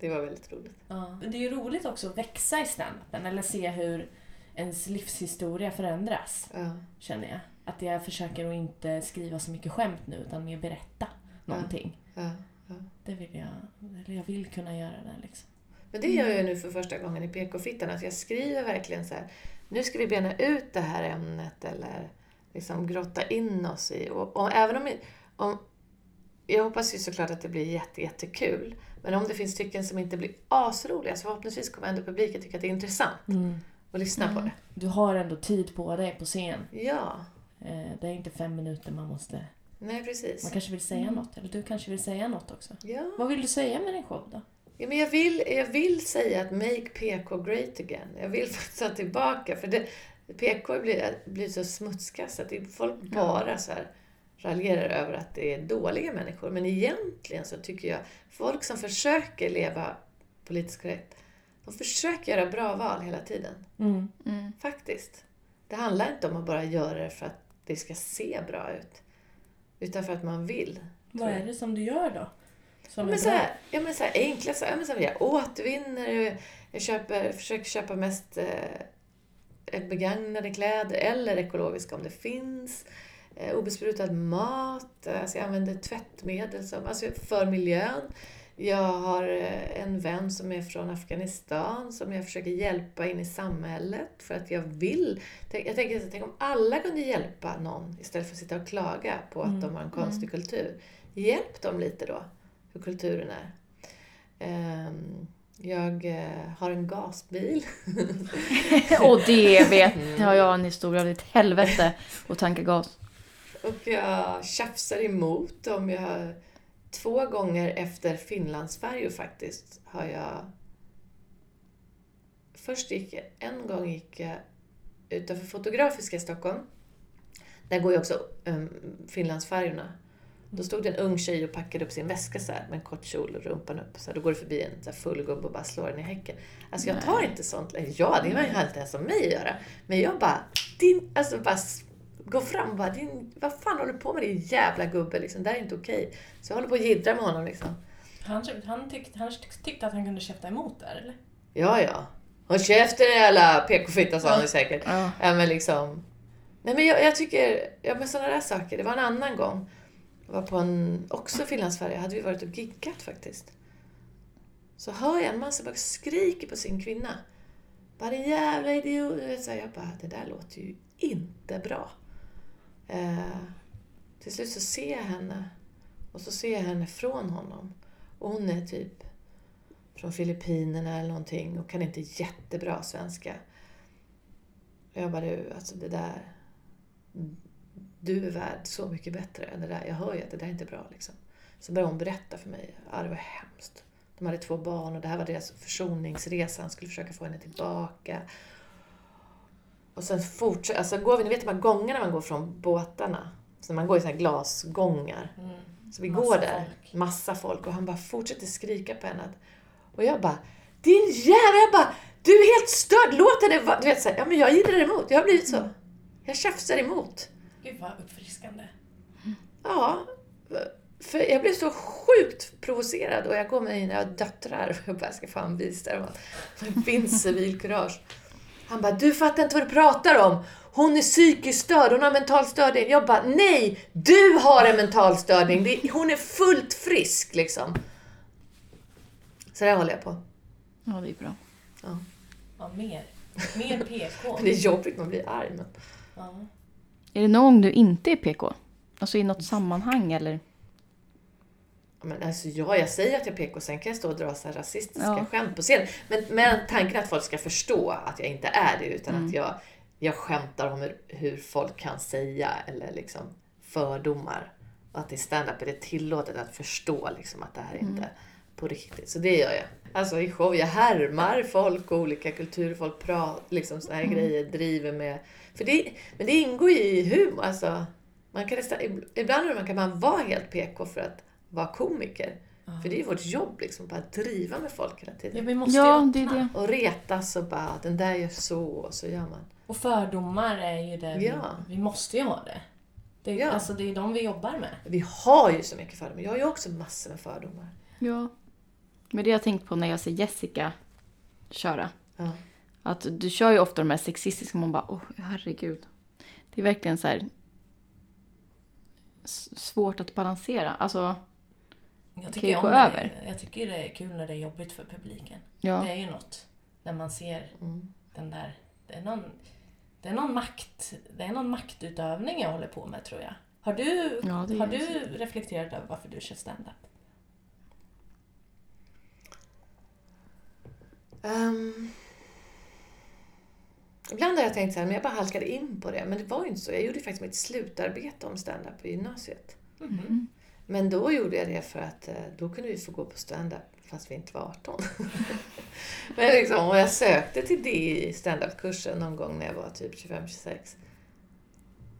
Det var väldigt roligt. Ja. Det är ju roligt också att växa i standupen eller se hur ens livshistoria förändras, Ja. känner jag. Att jag försöker att inte skriva så mycket skämt nu utan mer berätta någonting. Ja. Det vill jag, eller jag vill kunna göra det liksom. Men det gör jag nu för första gången i PK-fittan. Att jag skriver verkligen så här. Nu ska vi bena ut det här ämnet eller liksom grotta in oss i. Och, och även om, om... Jag hoppas ju såklart att det blir jätte, jättekul. Men om det finns stycken som inte blir asroliga så förhoppningsvis kommer ändå publiken tycka att det är intressant att lyssna på det. Du har ändå tid på dig på scen. Ja, Eh, Det är inte fem minuter man måste... nej precis. Man kanske vill säga något, eller du kanske vill säga något också. Ja. Vad vill du säga med din show då? Ja, men jag, vill, jag vill säga att make PK great again. Jag vill ta tillbaka. För det, PK blir, blir så smutskastat. Folk bara så här raljerar över att det är dåliga människor. Men egentligen så tycker jag, folk som försöker leva politiskt korrekt, de försöker göra bra val hela tiden. Mm. Mm. Faktiskt. Det handlar inte om att bara göra det för att det ska se bra ut. Utan för att man vill. Vad är det som du gör då? Ja, Som men är så här, ja, men så här enkla saker. Ja, men så här, jag återvinner, jag köper, försöker köpa mest eh, begagnade kläder eller ekologiska om det finns. Eh, obesprutad mat, alltså jag använder tvättmedel som, alltså för miljön. Jag har eh, en vän som är från Afghanistan som jag försöker hjälpa in i samhället för att jag vill. Jag tänker, tänk om alla kunde hjälpa någon istället för att sitta och klaga på att de har en konstig kultur. Hjälp dem lite då, hur kulturen är. Ehm, Jag eh, har en gasbil. Och det vet har jag en historia av ett helvete att tanka gas. Och jag tjafsar emot om jag... Två gånger efter Finlandsfärjor faktiskt har jag... Först gick jag, en gång gick jag utanför Fotografiska i Stockholm. Där går ju också um, Finlandsfärjorna. Då stod det en ung tjej och packade upp sin väska så här med en kort kjol och rumpan upp. Så här, då går det förbi en så här full gubbe och bara slår den i häcken. Alltså jag tar inte sånt. eller Ja, det har inte ens som mig att göra. Men jag bara, din, alltså bara s- gå fram och bara, din, vad fan håller du på med din jävla gubbe liksom? Det här är inte okej. Så jag håller på att jiddra med honom liksom. Han, han, tyckte, han tyckte att han kunde käfta emot där, eller? Ja, ja. Håll käften jävla PK-fitta sa han ju säkert. Ja. Ja, men liksom... Nej, men jag, jag tycker... Ja, men sådana där saker. Det var en annan gång. Jag var på en... Också Finlandsfärja. hade vi varit och giggat faktiskt. Så hör jag en man som bara skriker på sin kvinna. Bara din jävla idiot. Så jag bara, det där låter ju inte bra. Eh, till slut så ser jag henne. Och så ser jag henne från honom. Och hon är typ från Filippinerna eller någonting och kan inte jättebra svenska. Och jag bara, du, alltså det där... Du är värd så mycket bättre än det där. Jag hör ju att det där är inte är bra liksom. Så började hon berätta för mig. Ja, det var hemskt. De hade två barn och det här var deras försoningsresa. Han skulle försöka få henne tillbaka. Och sen fortsätter, alltså går vi, ni vet de här gångarna man går från båtarna. Så man går i såna här glasgångar. Så vi Massa går där, folk. massa folk och han bara fortsätter skrika på henne. Och jag bara, din jävel! Jag bara, du är helt störd! Låt henne vara... Du vet så här, ja men jag gillar emot, jag har blivit så. Jag tjafsar emot. Gud vad uppfriskande. Ja, för jag blev så sjukt provocerad och jag går med mina döttrar och jag bara, jag ska fan visa dem att det finns civilkurage. Han bara, du fattar inte vad du pratar om. Hon är psykiskt störd, hon har mental störning. Jag bara, nej! Du har en mental störning. Det- Hon är fullt frisk liksom. Så där håller jag på. Ja, det är bra. Ja. Ja, mer. Mer PK. Det är jobbigt, man blir arg. Men... Ja. Är det någon gång du inte är PK? Alltså i något sammanhang eller? Men alltså, ja, jag säger att jag är PK, sen kan jag stå och dra så här rasistiska Ja. skämt på scen. Men, men tanken att folk ska förstå att jag inte är det, utan att jag, jag skämtar om hur, hur folk kan säga, eller liksom fördomar. Och att i stand-up är det tillåtet att förstå liksom, att det här inte är på riktigt. Så det gör jag. Alltså i show, jag härmar folk och olika kulturer, folk pratar, liksom såna här grejer, driver med. För det, men det ingår ju i humor. Alltså, man kan nästan, ibland man kan man vara helt PK för att vara komiker. För det är ju vårt jobb, liksom, bara att driva med folk hela ja, tiden. vi måste Ja, ju det är det. Och retas och bara, den där gör så, och så gör man. Och fördomar är ju det Ja. vi, vi måste ju ha det. det är, Ja. Alltså det är de vi jobbar med. Vi har ju så mycket fördomar. Jag har ju också massor med fördomar. Ja. Men det har jag tänkt på när jag ser Jessica köra. Ja. Att du kör ju ofta de här sexistiska, man bara åh herregud. Det är verkligen så här svårt att balansera. Alltså, Jag kan tycker, ju om gå det. över. jag tycker det är kul när det är jobbigt för publiken. ja. Det är ju något. När man ser Mm. den där... Det är någon, det är någon, makt, det är någon maktutövning jag håller på med tror jag. Har du, Ja, har du reflekterat över varför du kör stand-up? Ehm, ibland har jag tänkt så här, men jag bara halkade in på det. Men det var ju inte så. Jag gjorde ju faktiskt mitt slutarbete om stand-up på gymnasiet. Mhm. Men då gjorde jag det för att eh, då kunde vi få gå på stand-up fast vi inte var 18. Men liksom, och jag sökte till det i stand-up-kursen någon gång när jag var typ 25-26.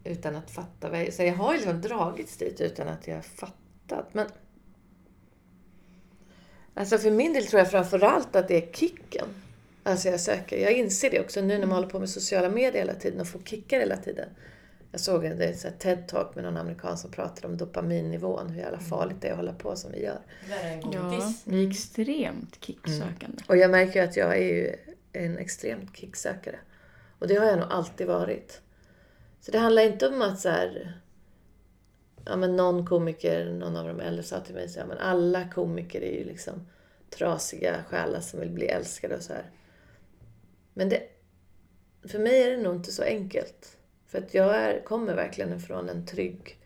Utan att fatta vad jag... Så jag har ju liksom dragits dit utan att jag fattat. Men... Alltså för min del tror jag framförallt att det är kicken. Alltså jag söker. Jag inser det också nu när man håller på med sociala medier hela tiden och får kickar hela tiden. Jag såg en TED-talk med någon amerikan som pratade om dopaminnivån, hur jävla farligt det är att hålla på som vi gör. Ja, det är extremt kicksökande. Och jag märker ju att jag är ju en extremt kicksökare. Och det har jag nog alltid varit. Så det handlar inte om att så här, ja men någon komiker, någon av de äldre sa till mig så här, men alla komiker är ju liksom trasiga själar som vill bli älskade och så här. Men det, för mig är det nog inte så enkelt. För att jag är, kommer verkligen ifrån en trygg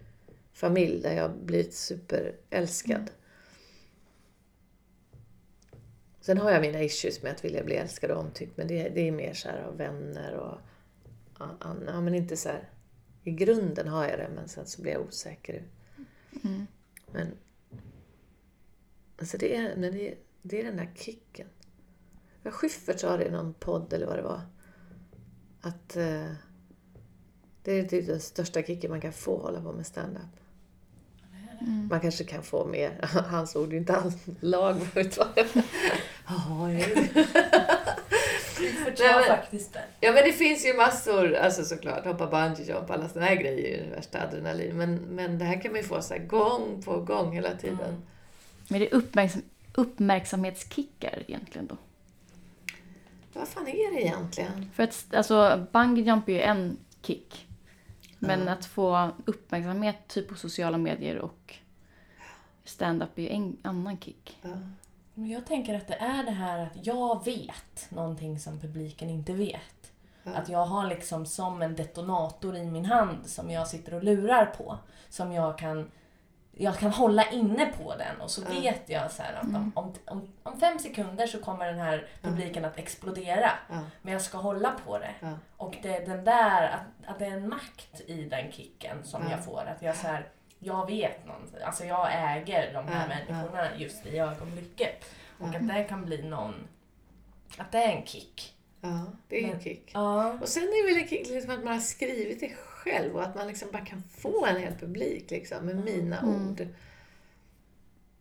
familj där jag blivit superälskad. Sen har jag mina issues med att vilja bli älskad och omtyckt men det, det är mer så av vänner och ja, men inte så här. I grunden har jag det men sen så blir jag osäker. Men alltså det, är, men det, det är den där kicken. Schyffert sa det i någon podd eller vad det var. Att eh, det är typ den största kicken man kan få hålla på med stand-up. Man kanske kan få mer. Hans ord är inte alls lag. Jaha, men- faktiskt det. Ja men det finns ju massor, alltså såklart, hoppa bungee jump, alla sådana här grejer är ju värsta adrenalin. Men, men det här kan man ju få så här gång på gång hela tiden. Men det är uppmärksam, uppmärksamhetskickar egentligen då. Vad fan är det egentligen? För att alltså, bungee jump är ju en kick. Men att få uppmärksamhet typ på sociala medier och stand-up är ju en annan kick. Men jag tänker att det är det här att jag vet någonting som publiken inte vet. Att jag har liksom som en detonator i min hand som jag sitter och lurar på. Som jag kan, jag kan hålla inne på den och så Ja. vet jag så att om, om, om, om fem sekunder så kommer den här publiken att explodera. Ja. Men jag ska hålla på det. Och det är den där, att, att det är en makt i den kicken som Ja. jag får. Att jag så här, jag vet någonting. Alltså jag äger de här människorna just i ögonblicket. Och att det kan bli någon, att det är en kick. ja, det är en Men- kick. Ja. Och sen är det väl en kick liksom att man har skrivit det själv och att man liksom bara kan få en hel publik liksom, med mina Mm. ord.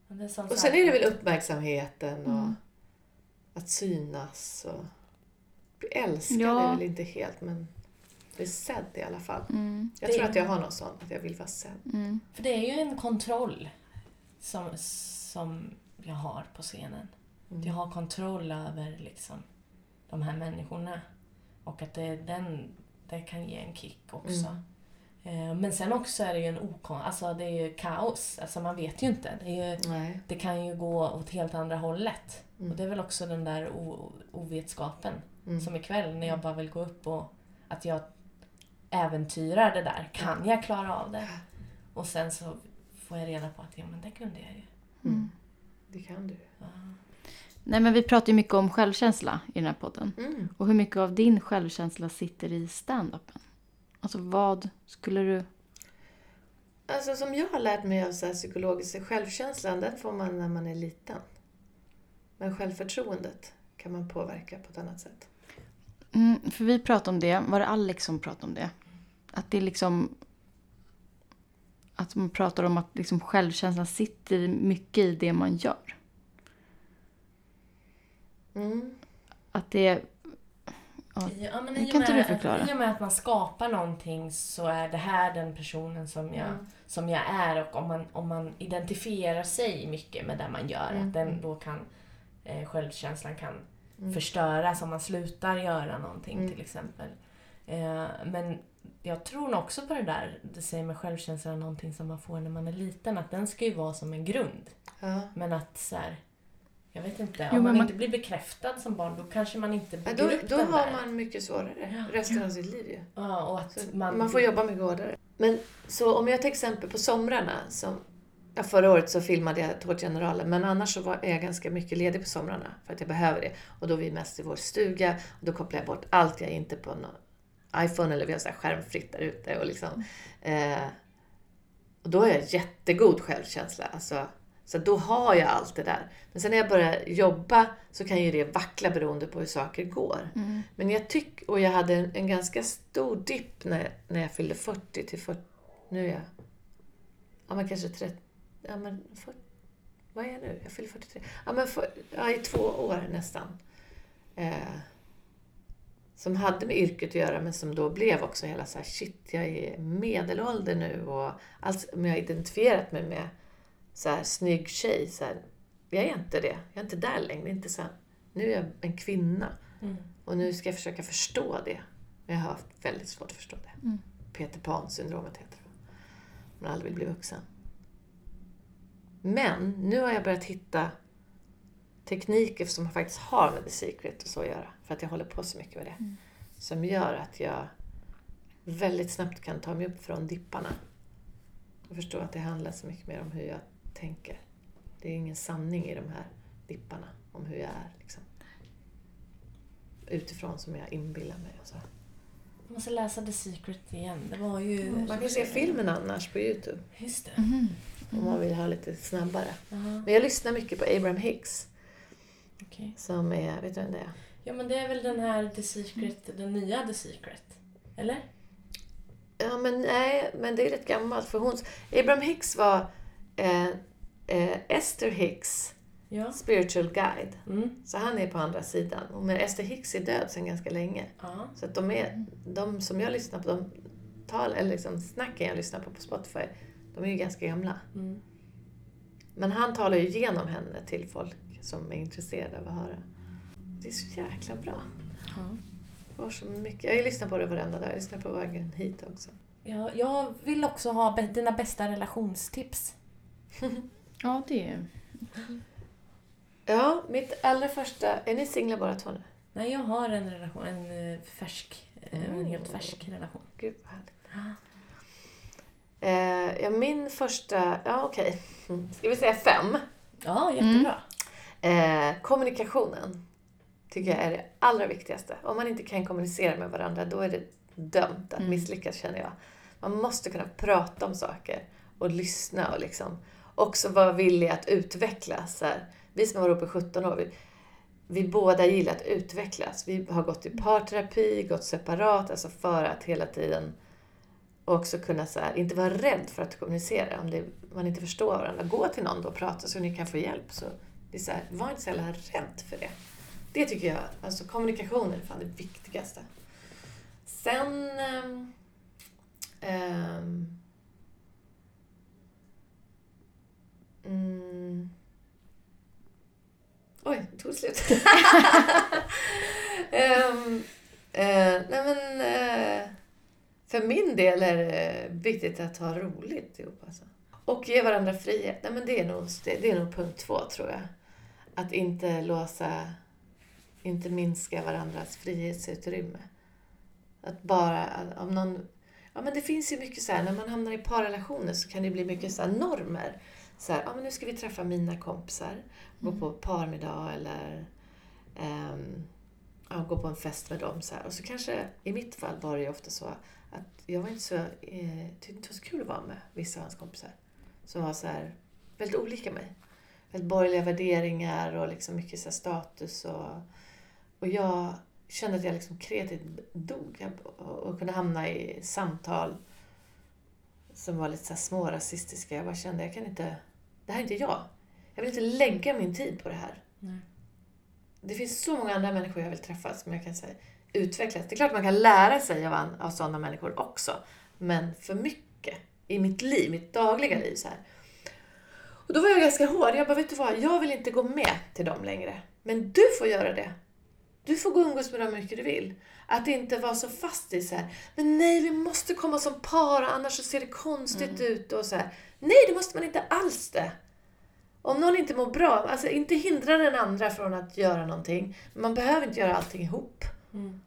Och, är sen är det väl uppmärksamheten och Mm. att synas och bli älskad Ja. är väl inte helt men bli sedd i alla fall. Mm. Jag Det- tror att jag har något sånt, att jag vill vara sedd. Mm. För det är ju en kontroll som, som jag har på scenen. Mm. Jag har kontroll över liksom, de här människorna. Och att det, den, det kan ge en kick också. Eh, Men sen också är det ju en okon... Alltså det är ju kaos. Alltså man vet ju inte. Det, är ju, det kan ju gå åt helt andra hållet. Mm. Och det är väl också den där o, ovetskapen. Mm. Som ikväll när jag bara vill gå upp och att jag äventyrar det där. Kan jag klara av det? Och sen så får jag reda på att ja, men det kunde jag ju. Mm. Det kan du. Nej, men vi pratar ju mycket om självkänsla i den här podden. Mm. Och hur mycket av din självkänsla sitter i stand-upen? Alltså vad skulle du... Alltså som jag har lärt mig av så här psykologisk självkänslan, den får man när man är liten. Men självförtroendet kan man påverka på ett annat sätt. Mm, för vi pratade om det, var det Alex som pratade om det? Att det är liksom... Att man pratar om att liksom självkänslan sitter mycket i det man gör. Mm. Att det... Ja. Ja, men Det i och kan inte med- du förklara? I och med att man skapar någonting så är det här den personen som jag, Mm. som jag är och om man, om man identifierar sig mycket med det man gör, Mm. att den då kan eh, självkänslan kan Mm. förstöras om man slutar göra någonting Mm. till exempel. Eh, men jag tror nog också på det där, det säger med självkänslan, är någonting som man får när man är liten, att den ska ju vara som en grund. Ja. Men att så här, jag vet inte, om Jo, man, man- inte blir bekräftad som barn då kanske man inte Ja, bygger då upp då den har där. man mycket svårare Ja. resten av sitt liv ju. Ja, och att man, man, får jobba mycket hårdare. Men så om jag till exempel på somrarna, som, ja, förra året så filmade jag Tårtgeneralen, men annars så var jag ganska mycket ledig på somrarna för att jag behöver det. Och då är vi mest i vår stuga och då kopplar jag bort allt jag är inte på någon iPhone eller vi har så här skärmfritt där ute och liksom. Eh, Och då har jag jättegod självkänsla. Alltså, så då har jag allt det där. Men sen när jag börjar jobba så kan ju det vackla beroende på hur saker går. Men jag tycker, och jag hade en, en ganska stor dipp när, när jag fyllde 40 till 40, nu är jag, ja men kanske 30, ja men 40, vad är jag nu? Jag fyller 43. Ja men för, ja, i två år nästan. Eh, som hade med yrket att göra men som då blev också hela så här, shit jag är medelålder nu och allt som jag har identifierat mig med så här snygg tjej. Så här, jag är inte det. Jag är inte där längre. Inte så här, nu är jag en kvinna. Och nu ska jag försöka förstå det. Jag har haft väldigt svårt att förstå det. Peter Pan-syndromet heter det. Man aldrig vill bli vuxen. Men nu har jag börjat hitta tekniker som faktiskt har med The Secret och så att göra. För att jag håller på så mycket med det. Som gör att jag väldigt snabbt kan ta mig upp från dipparna. Och förstå att det handlar så mycket mer om hur jag tänker. Det är ingen sanning i de här dipparna om hur jag är. Liksom. Utifrån som jag inbillar mig. Och så. Jag måste läsa The Secret igen. Det var ju... Man kan se filmen annars på Youtube. Just det. Om man vill ha lite snabbare. Jaha, Men jag lyssnar mycket på Abraham Hicks. okej. Som är, vet du vem det är? Ja, men det är väl den här The Secret, den nya The Secret? Eller? Ja, men nej, men det är rätt gammalt. För hon, Abraham Hicks var eh, eh, Esther Hicks Ja. spiritual guide. Mm. Så han är på andra sidan. Men Esther Hicks är död sedan ganska länge. Ja. Så att de, är, de som jag lyssnar på, de tal, eller liksom snacken jag lyssnar på på Spotify, de är ju ganska gamla. Mm. Men han talar ju igenom henne till folk som är intresserade av att höra. Det är så jäkla bra. Ja. Så mycket. Jag har ju lyssnat på det varenda dag. Jag lyssnar på vägen hit också. Ja, jag vill också ha dina bästa relationstips. Ja, det är... Ja, mitt allra första... Är ni singlar bara två nu? Nej, jag har en relation, en eh, färsk, eh, en helt färsk relation. Gud vad härligt. Eh, ja, min första... Ja, okej. Mm. Ska vi säga fem? Ja, jättebra. Eh, kommunikationen tycker jag är det allra viktigaste. Om man inte kan kommunicera med varandra, då är det dömt att misslyckas känner jag. Man måste kunna prata om saker och lyssna och liksom också vara villig att utvecklas. Så här, vi som har varit uppe i 17 år, vi, vi båda gillar att utvecklas. Vi har gått i parterapi, gått separat, alltså för att hela tiden också kunna så här, inte vara rädd för att kommunicera. Om det, man inte förstår varandra, gå till någon då och prata så ni kan få hjälp. Så det är så här, var inte så jävla rädd för det. Det tycker jag, alltså kommunikation är fan det viktigaste. Sen... Um, um, mm, oj, det tog slut. Ehm, eh, nej men, eh, för min del är det viktigt att ha roligt ihop. Alltså. Och ge varandra frihet. Nej, men det, är nog, det, det är nog punkt två, tror jag. Att inte låsa, inte minska varandras frihetsutrymme. Att bara, om någon... Ja, men det finns ju mycket så här, när man hamnar i parrelationer så kan det bli mycket så här normer. Så här, ja men nu ska vi träffa mina kompisar, gå på parmiddag eller ehm, ja, gå på en fest med dem. Så här. Och så kanske, i mitt fall var det ju ofta så att jag var inte så, eh, tyckte inte det var så kul att vara med vissa av hans kompisar. Som var så här, väldigt olika mig. Väldigt borgerliga värderingar och liksom mycket så status. Och, och jag kände att jag liksom kreativt dog. Jag, och, och kunde hamna i samtal som var lite så här små rasistiska. Jag bara kände, jag kan inte, det här är inte jag. Jag vill inte lägga min tid på det här. Nej. Det finns så många andra människor jag vill träffa som jag kan säga utvecklas. Det är klart man kan lära sig av, av sådana människor också. Men för mycket i mitt liv, mitt dagliga liv så här. Och då var jag ganska hård. Jag bara, vet du vad? Jag vill inte gå med till dem längre. Men du får göra det. Du får gå och umgås med dem hur mycket du vill. Att inte vara så fast i så här, men nej, vi måste komma som par, annars så ser det konstigt ut och så här. Nej, det måste man inte alls det. Om någon inte mår bra, alltså inte hindra den andra från att göra någonting. Man behöver inte göra allting ihop. Mm.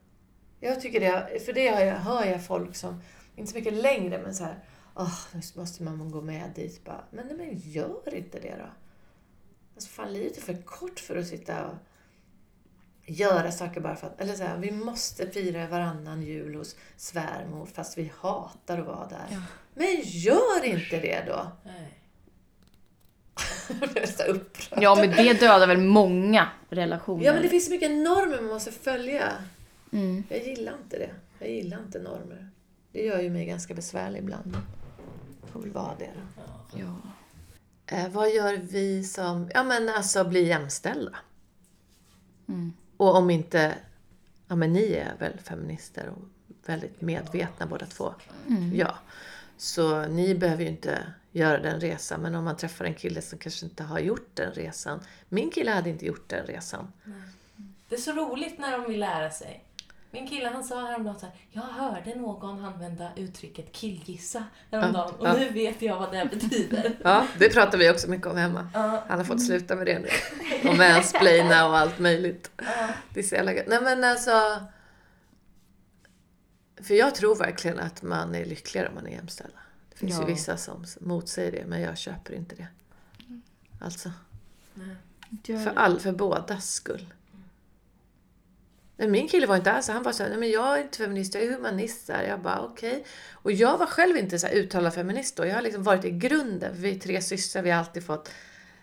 Jag tycker det, för det har jag, hör jag folk som, inte så mycket längre, men så här, åh, nu måste man gå med dit. Bara, men, nej, men gör inte det då. Alltså fan, livet är för kort för att sitta och göra saker bara för att, eller så här, vi måste fira varannan jul hos svärmor fast vi hatar att vara där. Ja. Men gör inte det då! Nej. Jag är så upprörd. Ja, men det dödar väl många relationer. Ja men det finns så mycket normer man måste följa. mm. Jag gillar inte det. Jag gillar inte normer. Det gör ju mig ganska besvärlig ibland. Får väl vara det då. ja. Eh, vad gör vi som, ja men alltså bli jämställda? Mm. Och om inte, ja men ni är väl feminister och väldigt medvetna båda två. Mm. Ja. Så ni behöver ju inte göra den resan. Men om man träffar en kille som kanske inte har gjort den resan. Min kille hade inte gjort den resan. Det är så roligt när de vill lära sig. Min kille han sa häromdagen så här, jag hörde någon använda uttrycket killgissa häromdagen och Ja. nu vet jag vad det betyder. Ja, det pratar vi också mycket om hemma. Ja. Han har fått sluta med det nu. Och mansplaina och allt möjligt. Ja. Det är så jävla gött. Nej men alltså. För jag tror verkligen att man är lyckligare om man är jämställda. Det finns Ja. ju vissa som motsäger det, men jag köper inte det. Alltså, Nej. Gör- för, all, för bådas skull. Men min kille var inte alls han var så här, nej men jag är inte feminist, jag är humanist. Så här. Jag bara okej. Och jag var själv inte så här uttalad feminist då. Jag har liksom varit i grunden. Vi är tre systrar, vi har alltid fått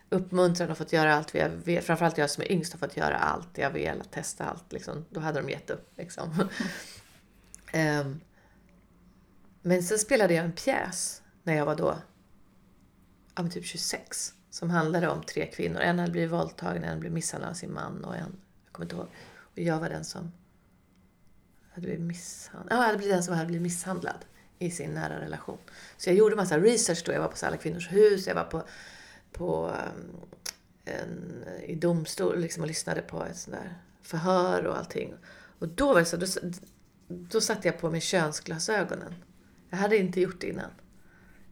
uppmuntran och fått göra allt vi har velat. Framförallt jag som är yngst har fått göra allt jag velat, testa allt. Liksom. Då hade de gett upp. Liksom. Ehm, men sen spelade jag en pjäs när jag var då ja, men typ 26. Som handlade om tre kvinnor. En hade blivit våldtagen, en hade blivit misshandlad av sin man och en, jag kommer inte ihåg. Och jag var den som hade blivit misshandlad. Ja, jag hade blivit den som hade blivit misshandlad i sin nära relation. Så jag gjorde massa research då. Jag var på alla kvinnors hus, jag var på, på ehm, en, i domstol liksom, och lyssnade på ett sånt där förhör och allting. Och då var det så, då, då satte jag på mig könsglasögonen. Jag hade inte gjort det innan.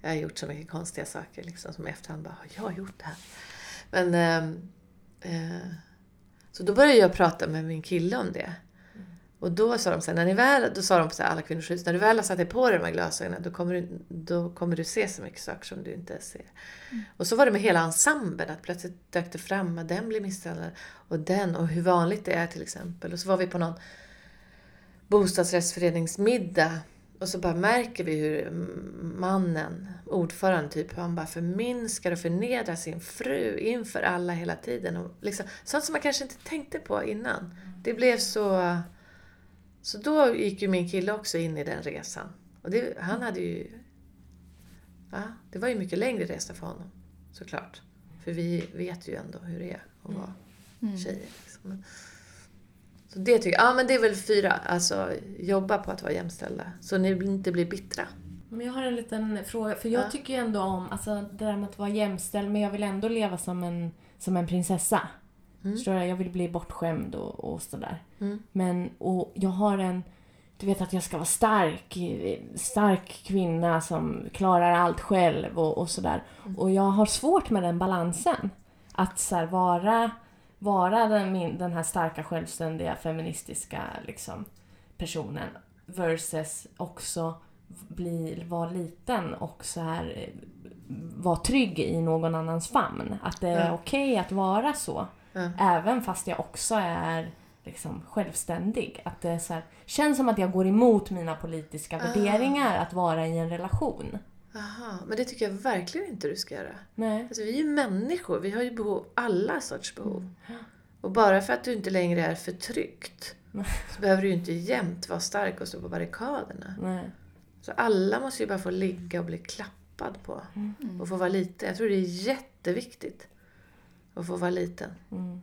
Jag har gjort så mycket konstiga saker liksom, som i efterhand bara, har jag gjort det här? Men, ehm, eh, så då började jag prata med min kille om det. Och då sa de så här, när ni väl, då sa de så här, alla kvinnors hus, när du väl har satt dig på dig de här glasögonen då kommer, du, då kommer du se så mycket saker som du inte ser. Och så var det med hela ensemblen, att plötsligt dök det fram att den blir misshandlad och den och hur vanligt det är till exempel. Och så var vi på någon bostadsrättsföreningsmiddag och så bara märker vi hur mannen, ordföranden typ, han bara förminskar och förnedrar sin fru inför alla hela tiden. Och liksom, sånt som man kanske inte tänkte på innan. Det blev så... Så då gick ju min kille också in i den resan. Och det, han hade ju... Ja, det var ju mycket längre resa för honom, såklart. För vi vet ju ändå hur det är att vara tjejer. Liksom. Så det tycker jag, ja men det är väl fyra, alltså jobba på att vara jämställda. Så ni inte blir bittra. Men jag har en liten fråga, för jag Ja. tycker ju ändå om alltså, det där med att vara jämställd, men jag vill ändå leva som en, som en prinsessa. Förstår du? Jag vill bli bortskämd och, och sådär. Mm. Men, och jag har en... Du vet att jag ska vara stark, stark kvinna som klarar allt själv och, och sådär. Och jag har svårt med den balansen. Att så här, vara, vara den, min, den här starka, självständiga, feministiska liksom, personen versus också bli, vara liten och så här eh, vara trygg i någon annans famn. Att det är Ja. okej att vara så. Ja. Även fast jag också är liksom självständig. Att det så här, känns som att jag går emot mina politiska värderingar att vara i en relation. Aha, men det tycker jag verkligen inte du ska göra. Nej. Alltså, vi är ju människor, vi har ju behov, alla sorts behov. Och bara för att du inte längre är förtryckt så behöver du ju inte jämt vara stark och stå på barrikaderna. Nej. Så alla måste ju bara få ligga och bli klappad på. Och få vara liten. Jag tror det är jätteviktigt att få vara liten. Mm.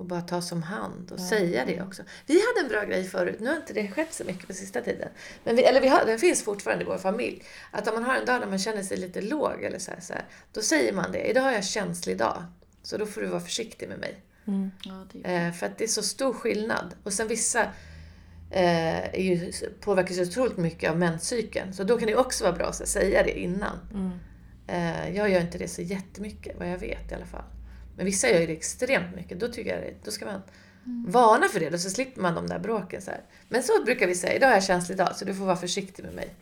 Och bara ta som hand och säga det också. Vi hade en bra grej förut, nu har inte det skett så mycket på sista tiden. Men vi, eller vi har, den finns fortfarande i vår familj. Att om man har en dag när man känner sig lite låg eller så här, så här, då säger man det. Idag har jag känslig dag. Så då får du vara försiktig med mig. Mm. Ja. Eh, för att det är så stor skillnad. Och sen vissa eh, är ju, påverkas ju otroligt mycket av menscykeln. Så då kan det också vara bra att säga det innan. Mm. Eh, jag gör inte det så jättemycket, vad jag vet i alla fall. Men vissa gör det extremt mycket. Då tycker jag det, då ska man varna för det, då så slipper man de där bråken. Så här. Men så brukar vi säga, idag är jag känslig dag så du får vara försiktig med mig.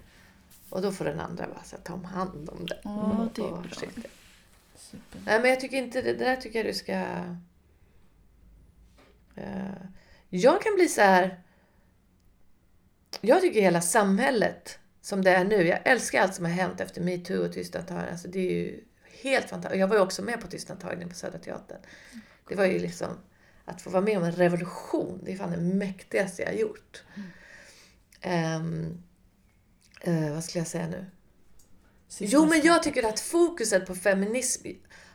Och då får den andra bara så här, ta om hand om det. Ja, det är bra. försiktig. Super. Nej men jag tycker inte, det, det där tycker jag du ska... Eh, jag kan bli så här... Jag tycker hela samhället som det är nu. Jag älskar allt som har hänt efter metoo och tystnadtagning. Alltså det är ju helt fantastiskt. Jag var ju också med på tystnadtagningen på Södra Teatern. Det var ju liksom att få vara med om en revolution. Det är fan det mäktigaste jag har gjort. Ehm, eh, vad skulle jag säga nu? Jo, men jag tycker att fokuset på feminism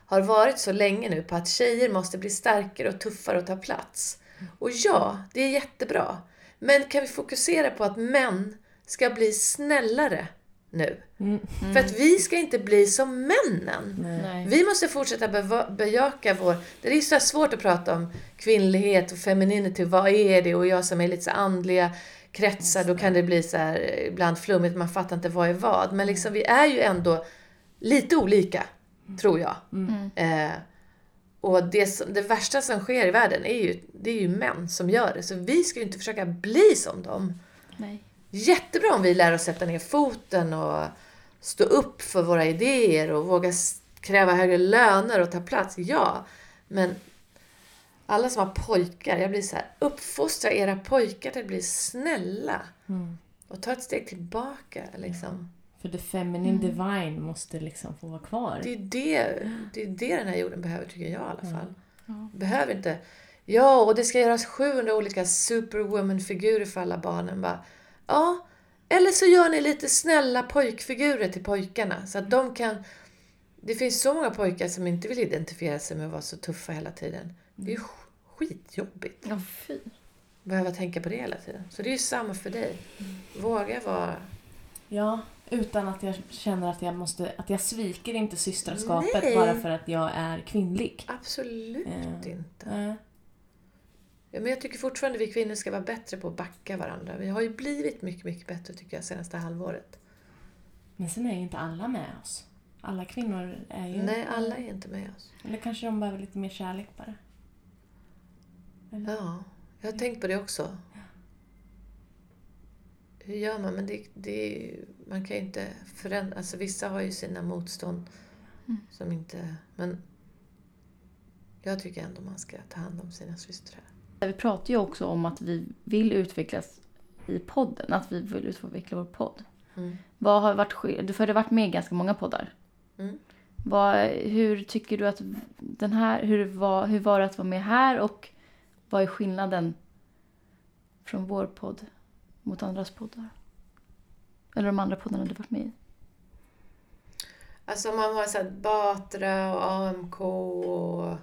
har varit så länge nu på att tjejer måste bli starkare och tuffare och ta plats. Och ja, det är jättebra. Men kan vi fokusera på att män ska bli snällare nu? För att vi ska inte bli som männen. Nej. Vi måste fortsätta beva- bejaka vår... Det är så svårt att prata om kvinnlighet och femininity. Vad är det? Och jag som är lite så andliga kretsar, då kan det bli så här eh, ibland flummigt. Man fattar inte vad är vad. Men liksom, vi är ju ändå lite olika, tror jag. Eh, och det, som, det värsta som sker i världen är ju, det är ju män som gör det. Så vi ska ju inte försöka bli som dem. Nej. Jättebra om vi lär oss sätta ner foten och stå upp för våra idéer och våga kräva högre löner och ta plats. Ja, men alla som har pojkar, jag blir så här, uppfostra era pojkar till att bli snälla. Och ta ett steg tillbaka. Liksom. För the feminine divine måste liksom få vara kvar. Det är det, det är det den här jorden behöver, tycker jag i alla fall. Behöver inte... Ja, och det ska göras 700 olika superwoman-figurer för alla barnen. Bara, ja, eller så gör ni lite snälla pojkfigurer till pojkarna. Så att de kan... Det finns så många pojkar som inte vill identifiera sig med att vara så tuffa hela tiden. Det är ju sk- skitjobbigt. Ja, fy. Behöva tänka på det hela tiden. Så det är ju samma för dig. Våga vara... Ja, utan att jag känner att jag måste, att jag sviker inte systraskapet Nej. bara för att jag är kvinnlig. Absolut Eh, inte. Nej. Ja, men jag tycker fortfarande vi kvinnor ska vara bättre på att backa varandra. Vi har ju blivit mycket, mycket bättre tycker jag senaste halvåret. Men sen är ju inte alla med oss. Alla kvinnor är ju... Nej, alla är inte med oss. Eller kanske de behöver lite mer kärlek bara. Eller? Ja, jag har tänkt på det också. Hur gör man? Men det, det, man kan ju inte förändra... Alltså vissa har ju sina motstånd som inte... Men jag tycker ändå man ska ta hand om sina systrar. Vi pratar ju också om att vi vill utvecklas i podden. Att vi vill utveckla vår podd. Mm. Vad har varit ske- Du har varit med i ganska många poddar. Mm. Vad, hur tycker du att den här... Hur var, hur var det att vara med här och vad är skillnaden från vår podd mot andras poddar? Eller de andra poddarna du varit med i? Alltså man har här Batra och AMK och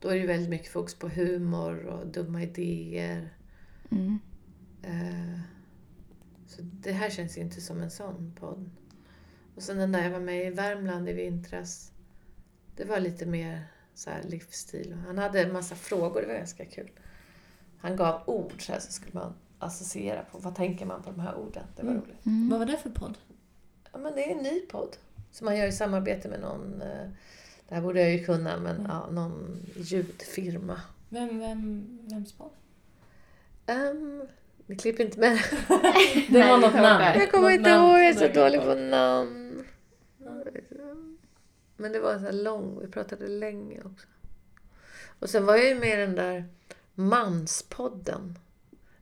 då är det ju väldigt mycket fokus på humor och dumma idéer. Mm. Eh, Så det här känns ju inte som en sån podd. Och sen den där jag var med i Värmland i vintras. Det var lite mer så här livsstil. Han hade en massa frågor, det var ganska kul. Han gav ord så här så skulle man associera på. Vad tänker man på de här orden? Det var roligt. Vad var det för podd? Ja, men det är en ny podd. Som man gör i samarbete med någon, eh, det här borde jag ju kunna, men ja, någon ljudfirma. Vem, vem, vems podd? Um, vi klipper inte med Det var något jag namn. Jag kommer Något inte ihåg, jag är så dålig på namn. Men det var så lång, vi pratade länge också. Och sen var jag ju med i den där Manspodden.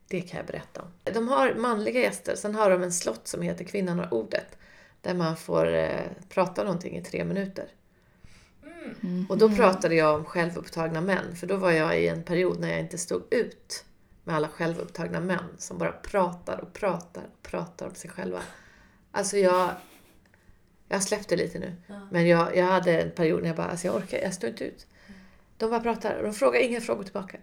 Det kan jag berätta om. De har manliga gäster, sen har de en slott som heter Kvinnan har ordet. Där man får eh, prata någonting i tre minuter. Och då pratade jag om självupptagna män, för då var jag i en period när jag inte stod ut med alla självupptagna män som bara pratar och pratar och pratar om sig själva. Alltså jag, jag släppte lite nu. Men jag, jag hade en period när jag bara, alltså jag orkar, jag står inte ut. De bara pratar och de frågar inga frågor tillbaka.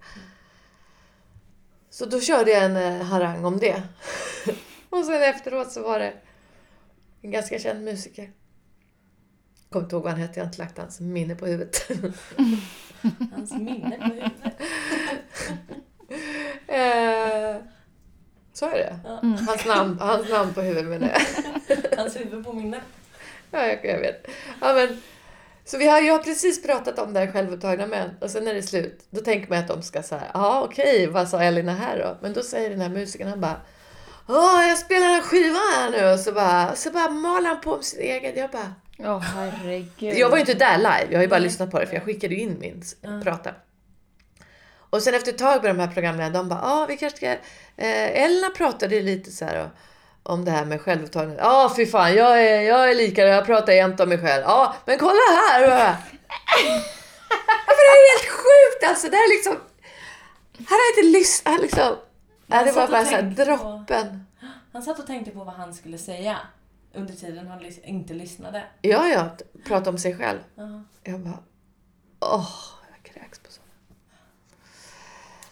Så då körde jag en eh, harang om det. och sen efteråt så var det en ganska känd musiker. Kommer inte ihåg vad han hette, jag har inte lagt hans minne på huvudet. Hans minne på huvudet. eh, så är det. Hans, namn, hans namn på huvudet menar jag. Hans huvud på minnet. Ja, jag, jag vet. Ja, men, så vi har, jag har precis pratat om det här självupptagna män och sen är det slut. Då tänker man att de ska säga, ja okej, vad sa Elina här då? Men då säger den här musikern, han bara, Åh, jag spelar en skiva här nu och så bara, så bara maler han på med sin egen. Jag bara, Åh, herregud. jag var ju inte där live, jag har ju bara lyssnat på det för jag skickade ju in min s- prata. Och sen efter ett tag med de här programmen, de bara, ja ah, vi kanske ska... Eh, Elna pratade ju lite så här om det här med självupptagning. Ja, ah, fy fan, jag är, jag är lika, jag pratar jämt om mig själv. Ja, ah, men kolla här! det är helt sjukt alltså. Det är liksom... Här har jag inte lyssnat. Liksom. Ja, det var bara så här, droppen. På, han satt och tänkte på vad han skulle säga under tiden han inte lyssnade. Ja, ja. Prata om sig själv. Uh -huh. Jag bara... Åh, jag kräks på sådana.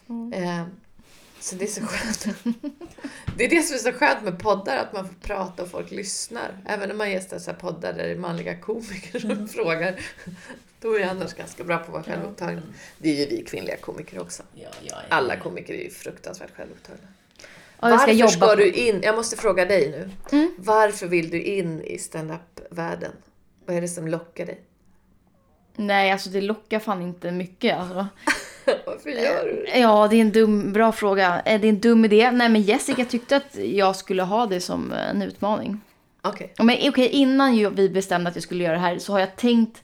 Mm. Eh, så det är så skönt. det är det som är så skönt med poddar, att man får prata och folk lyssnar. Även när man gästar så poddar där det är manliga komiker som mm. frågar. Då är jag annars ganska bra på att vara självupptagen. Det är ju vi kvinnliga komiker också. Ja, ja, ja, Alla komiker är ju fruktansvärt självupptagna. Varför ska, ska på... du in, jag måste fråga dig nu. Mm. Varför vill du in i stand-up-världen? Vad är det som lockar dig? Nej, alltså det lockar fan inte mycket. Alltså. Varför gör du det? Ja, det är en dum, bra fråga. Det är en dum idé. Nej, men Jessica tyckte att jag skulle ha det som en utmaning. Okej. Okay. Men okej, okay, innan vi bestämde att jag skulle göra det här så har jag tänkt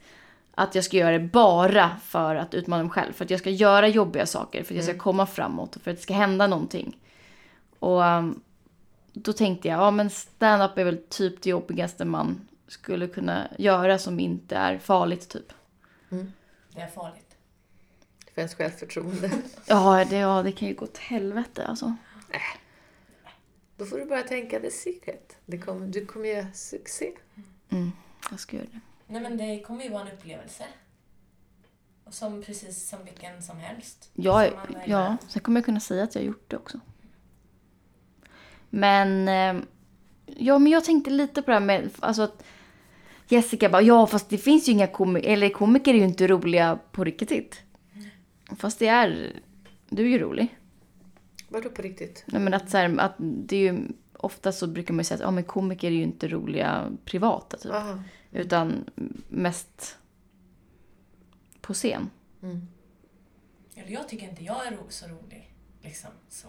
att jag ska göra det bara för att utmana mig själv. För att jag ska göra jobbiga saker, för att jag ska mm. komma framåt och för att det ska hända någonting. Och um, då tänkte jag, ja men stand-up är väl typ det jobbigaste man skulle kunna göra som inte är farligt typ. Mm. Det är farligt. För ens självförtroende. ja, det, ja, det kan ju gå åt helvete alltså. Äh. Då får du bara tänka the secret. Det kommer, du kommer göra succé. Mm, jag ska göra det. Nej men det kommer ju vara en upplevelse. Som precis som vilken som helst. Ja, som ja. sen kommer jag kunna säga att jag har gjort det också. Men, eh, ja men jag tänkte lite på det här med, alltså att Jessica bara, ja fast det finns ju inga komiker, eller komiker är ju inte roliga på riktigt. Mm. Fast det är, du är ju rolig. Vadå på riktigt? Nej men att så här, att det är ju, ofta så brukar man ju säga att ja, men komiker är ju inte roliga privata typ. Aha. Utan mest på scen. Mm. Eller jag tycker inte jag är så rolig. Liksom så.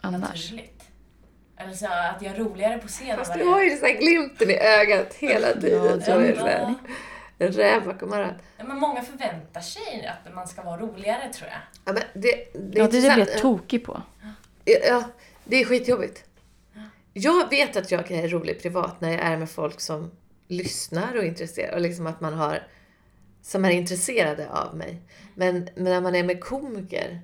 Annars? Naturligt. Eller så att jag är roligare på scen Fast du har ju så glimten i ögat hela tiden. Ja, är det en räv bakom örat. Ja, men många förväntar sig att man ska vara roligare tror jag. Ja, men det, det, ja, det blir jag tokig på. Ja, det är skitjobbigt. Jag vet att jag är rolig privat när jag är med folk som lyssnar och är intresserade. Och liksom att man har, som är intresserade av mig. Men, men när man är med komiker,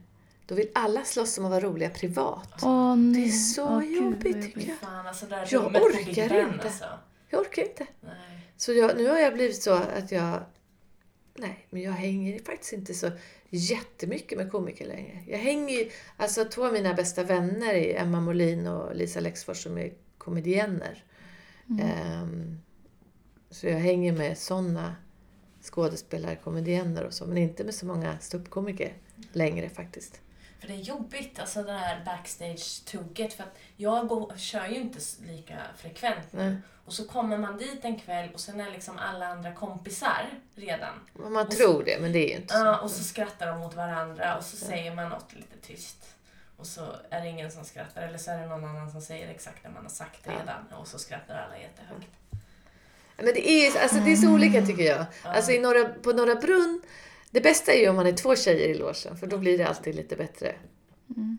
då vill alla slåss om att vara roliga privat. Åh, det är så Åh, jobbigt Gud, tycker jag. Fan, alltså, jag orkar inte. Alltså. Jag orkar inte. Nej. Så jag, nu har jag blivit så att jag... Nej, men jag hänger faktiskt inte så jättemycket med komiker längre. Jag hänger Alltså två av mina bästa vänner är Emma Molin och Lisa Lexfors som är komedienner. Mm. Um, så jag hänger med sådana skådespelare, komedienner och så, men inte med så många ståuppkomiker längre faktiskt. För det är jobbigt, alltså det här backstage-tugget. För att jag går, kör ju inte lika frekvent nu. Och så kommer man dit en kväll och sen är liksom alla andra kompisar redan. Man och tror så, det, men det är ju inte så. Ja, och så skrattar de mot varandra och så ja. säger man något lite tyst. Och så är det ingen som skrattar, eller så är det någon annan som säger exakt det man har sagt redan. Ja. Och så skrattar alla jättehögt. Men det är, alltså, det är så olika tycker jag. Alltså i norra, på Norra Brunn, det bästa är ju om man är två tjejer i logen, för då blir det alltid lite bättre. Mm.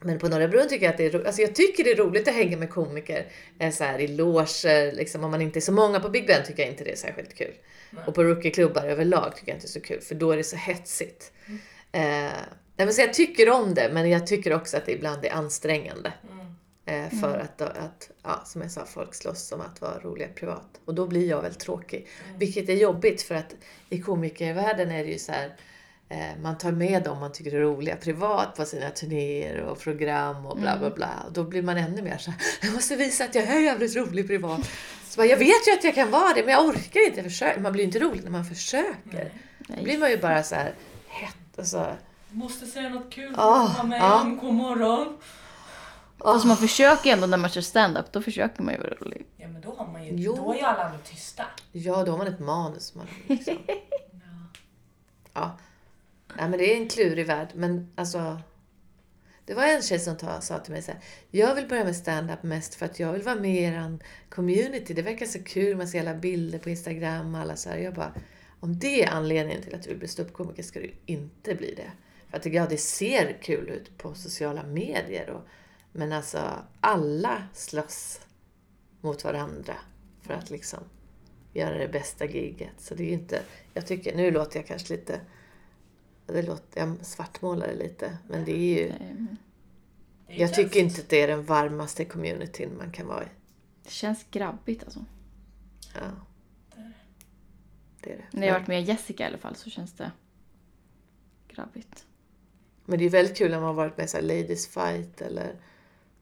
Men på Norra Brunn tycker jag att det är roligt. Alltså jag tycker det är roligt att hänga med komiker eh, så här, i loger. Liksom, om man inte är så många på Big Ben tycker jag inte det är särskilt kul. Nej. Och på rookieklubbar överlag tycker jag inte det är så kul, för då är det så hetsigt. Mm. Eh, så jag tycker om det, men jag tycker också att det ibland är ansträngande. Mm. Eh, för mm. att, att, ja, som jag sa, folk slåss om att vara roliga privat. Och då blir jag väl tråkig. Mm. Vilket är jobbigt för att i komikervärlden är det ju så här, eh, man tar med dem man tycker är roliga privat på sina turnéer och program och bla bla mm. bla. Och då blir man ännu mer så här, jag måste visa att jag är jävligt rolig privat. Så bara, jag vet ju att jag kan vara det, men jag orkar inte försöka. Man blir inte rolig när man försöker. Då blir man ju bara så här hett och så. Måste säga något kul att vara med oh. om morgon. Fast man försöker ändå när man kör stand-up, då försöker man ju vara rolig. Ja men då har man ju, jo. då är ju alla andra tysta. Ja, då har man ett manus. Man liksom. ja. ja. Nej men det är en klurig värld, men alltså. Det var en tjej som ta, sa till mig så här, jag vill börja med stand-up mest för att jag vill vara med i er community. Det verkar så kul, man ser alla bilder på Instagram och alla så här. Jag bara, om det är anledningen till att du vill bli ståuppkomiker ska du inte bli det. För att ja, det ser kul ut på sociala medier. Och, men alltså alla slåss mot varandra för att liksom göra det bästa giget. Så det är ju inte... Jag tycker, nu låter jag kanske lite... Det låter, jag svartmålar det lite. Men det är ju... Det är Jag tycker inte att det är den varmaste communityn man kan vara i. Det känns grabbigt alltså. Ja. Det är det. När jag har varit med Jessica i alla fall så känns det grabbigt. Men det är väldigt kul när man har varit med så här Ladies Fight eller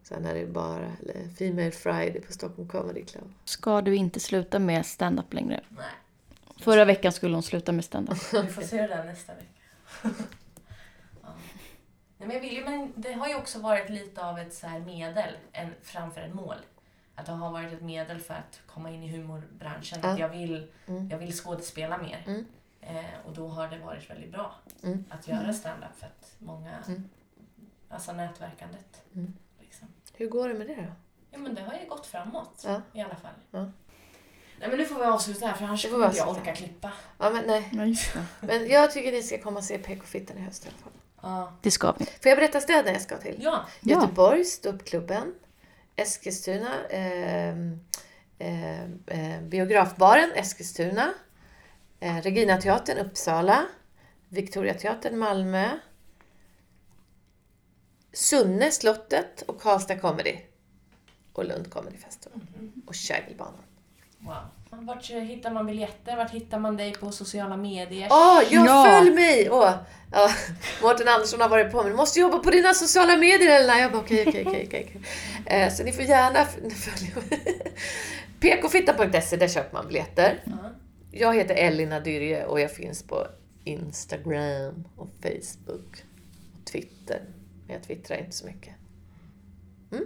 så här när det är bara eller Female Friday på Stockholm Comedy Club. Ska du inte sluta med stand-up längre? Nej, Förra veckan skulle hon sluta med stand-up. vi får se det där nästa vecka. ja. Nej, men, jag vill ju, men det har ju också varit lite av ett så här medel en, framför ett mål. Att det har varit ett medel för att komma in i humorbranschen. Ja. Att jag vill, Mm. jag vill skådespela mer. Mm. Eh, och då har det varit väldigt bra Mm. att göra stand-up för att många... Mm. Alltså nätverkandet. Hur går det med det då? Ja, men det har ju gått framåt Ja. i alla fall. Ja. Nej, men nu får vi avsluta här för annars kommer jag orka klippa. Ja, men nej. Det. Men jag tycker ni ska komma och se PK-fittan i höst i alla fall. Ja. Det ska vi. Får jag berätta städerna jag ska till? ja. Göteborg, Ståuppklubben. Eskilstuna, eh, eh, eh, Biografbaren Eskilstuna. Eh, Regina teatern Uppsala. Victoriateatern Malmö. Sunne slottet och Karlstad Comedy. Och Lund Comedy Festival. Och Kägelbanan. Wow. Vart hittar man biljetter? Vart hittar man dig på sociala medier? Åh, jag Ja. följ mig! Åh, ja, Mårten Andersson har varit på mig. Du måste jobba på dina sociala medier Elina. Jag bara okej, okej, okej. Eh, Så ni får gärna följa mig. pkfitta.se, där köper man biljetter. Ja. Jag heter Elina Dyrje och jag finns på Instagram och Facebook och Twitter. Men jag twittrar inte så mycket.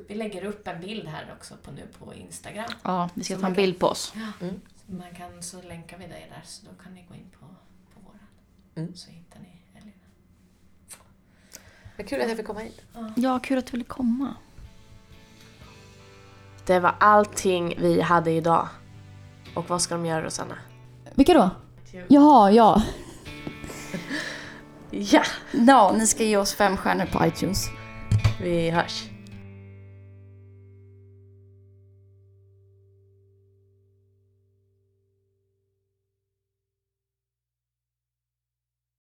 Vi lägger upp en bild här också på, nu på Instagram. Ja, vi ska Så ta en kan- bild på oss. Mm. Så man kan, så länkar vi dig där, så då kan ni gå in på, på våran. Mm. Så hittar ni Elina. Men kul att jag fick komma hit. Ja, kul att du ville komma. Det var allting vi hade idag. Och vad ska de göra Rosanna? Vilka då? Jaha, ja. Ja, Ja, ni ska ge oss fem stjärnor på iTunes. vi hörs.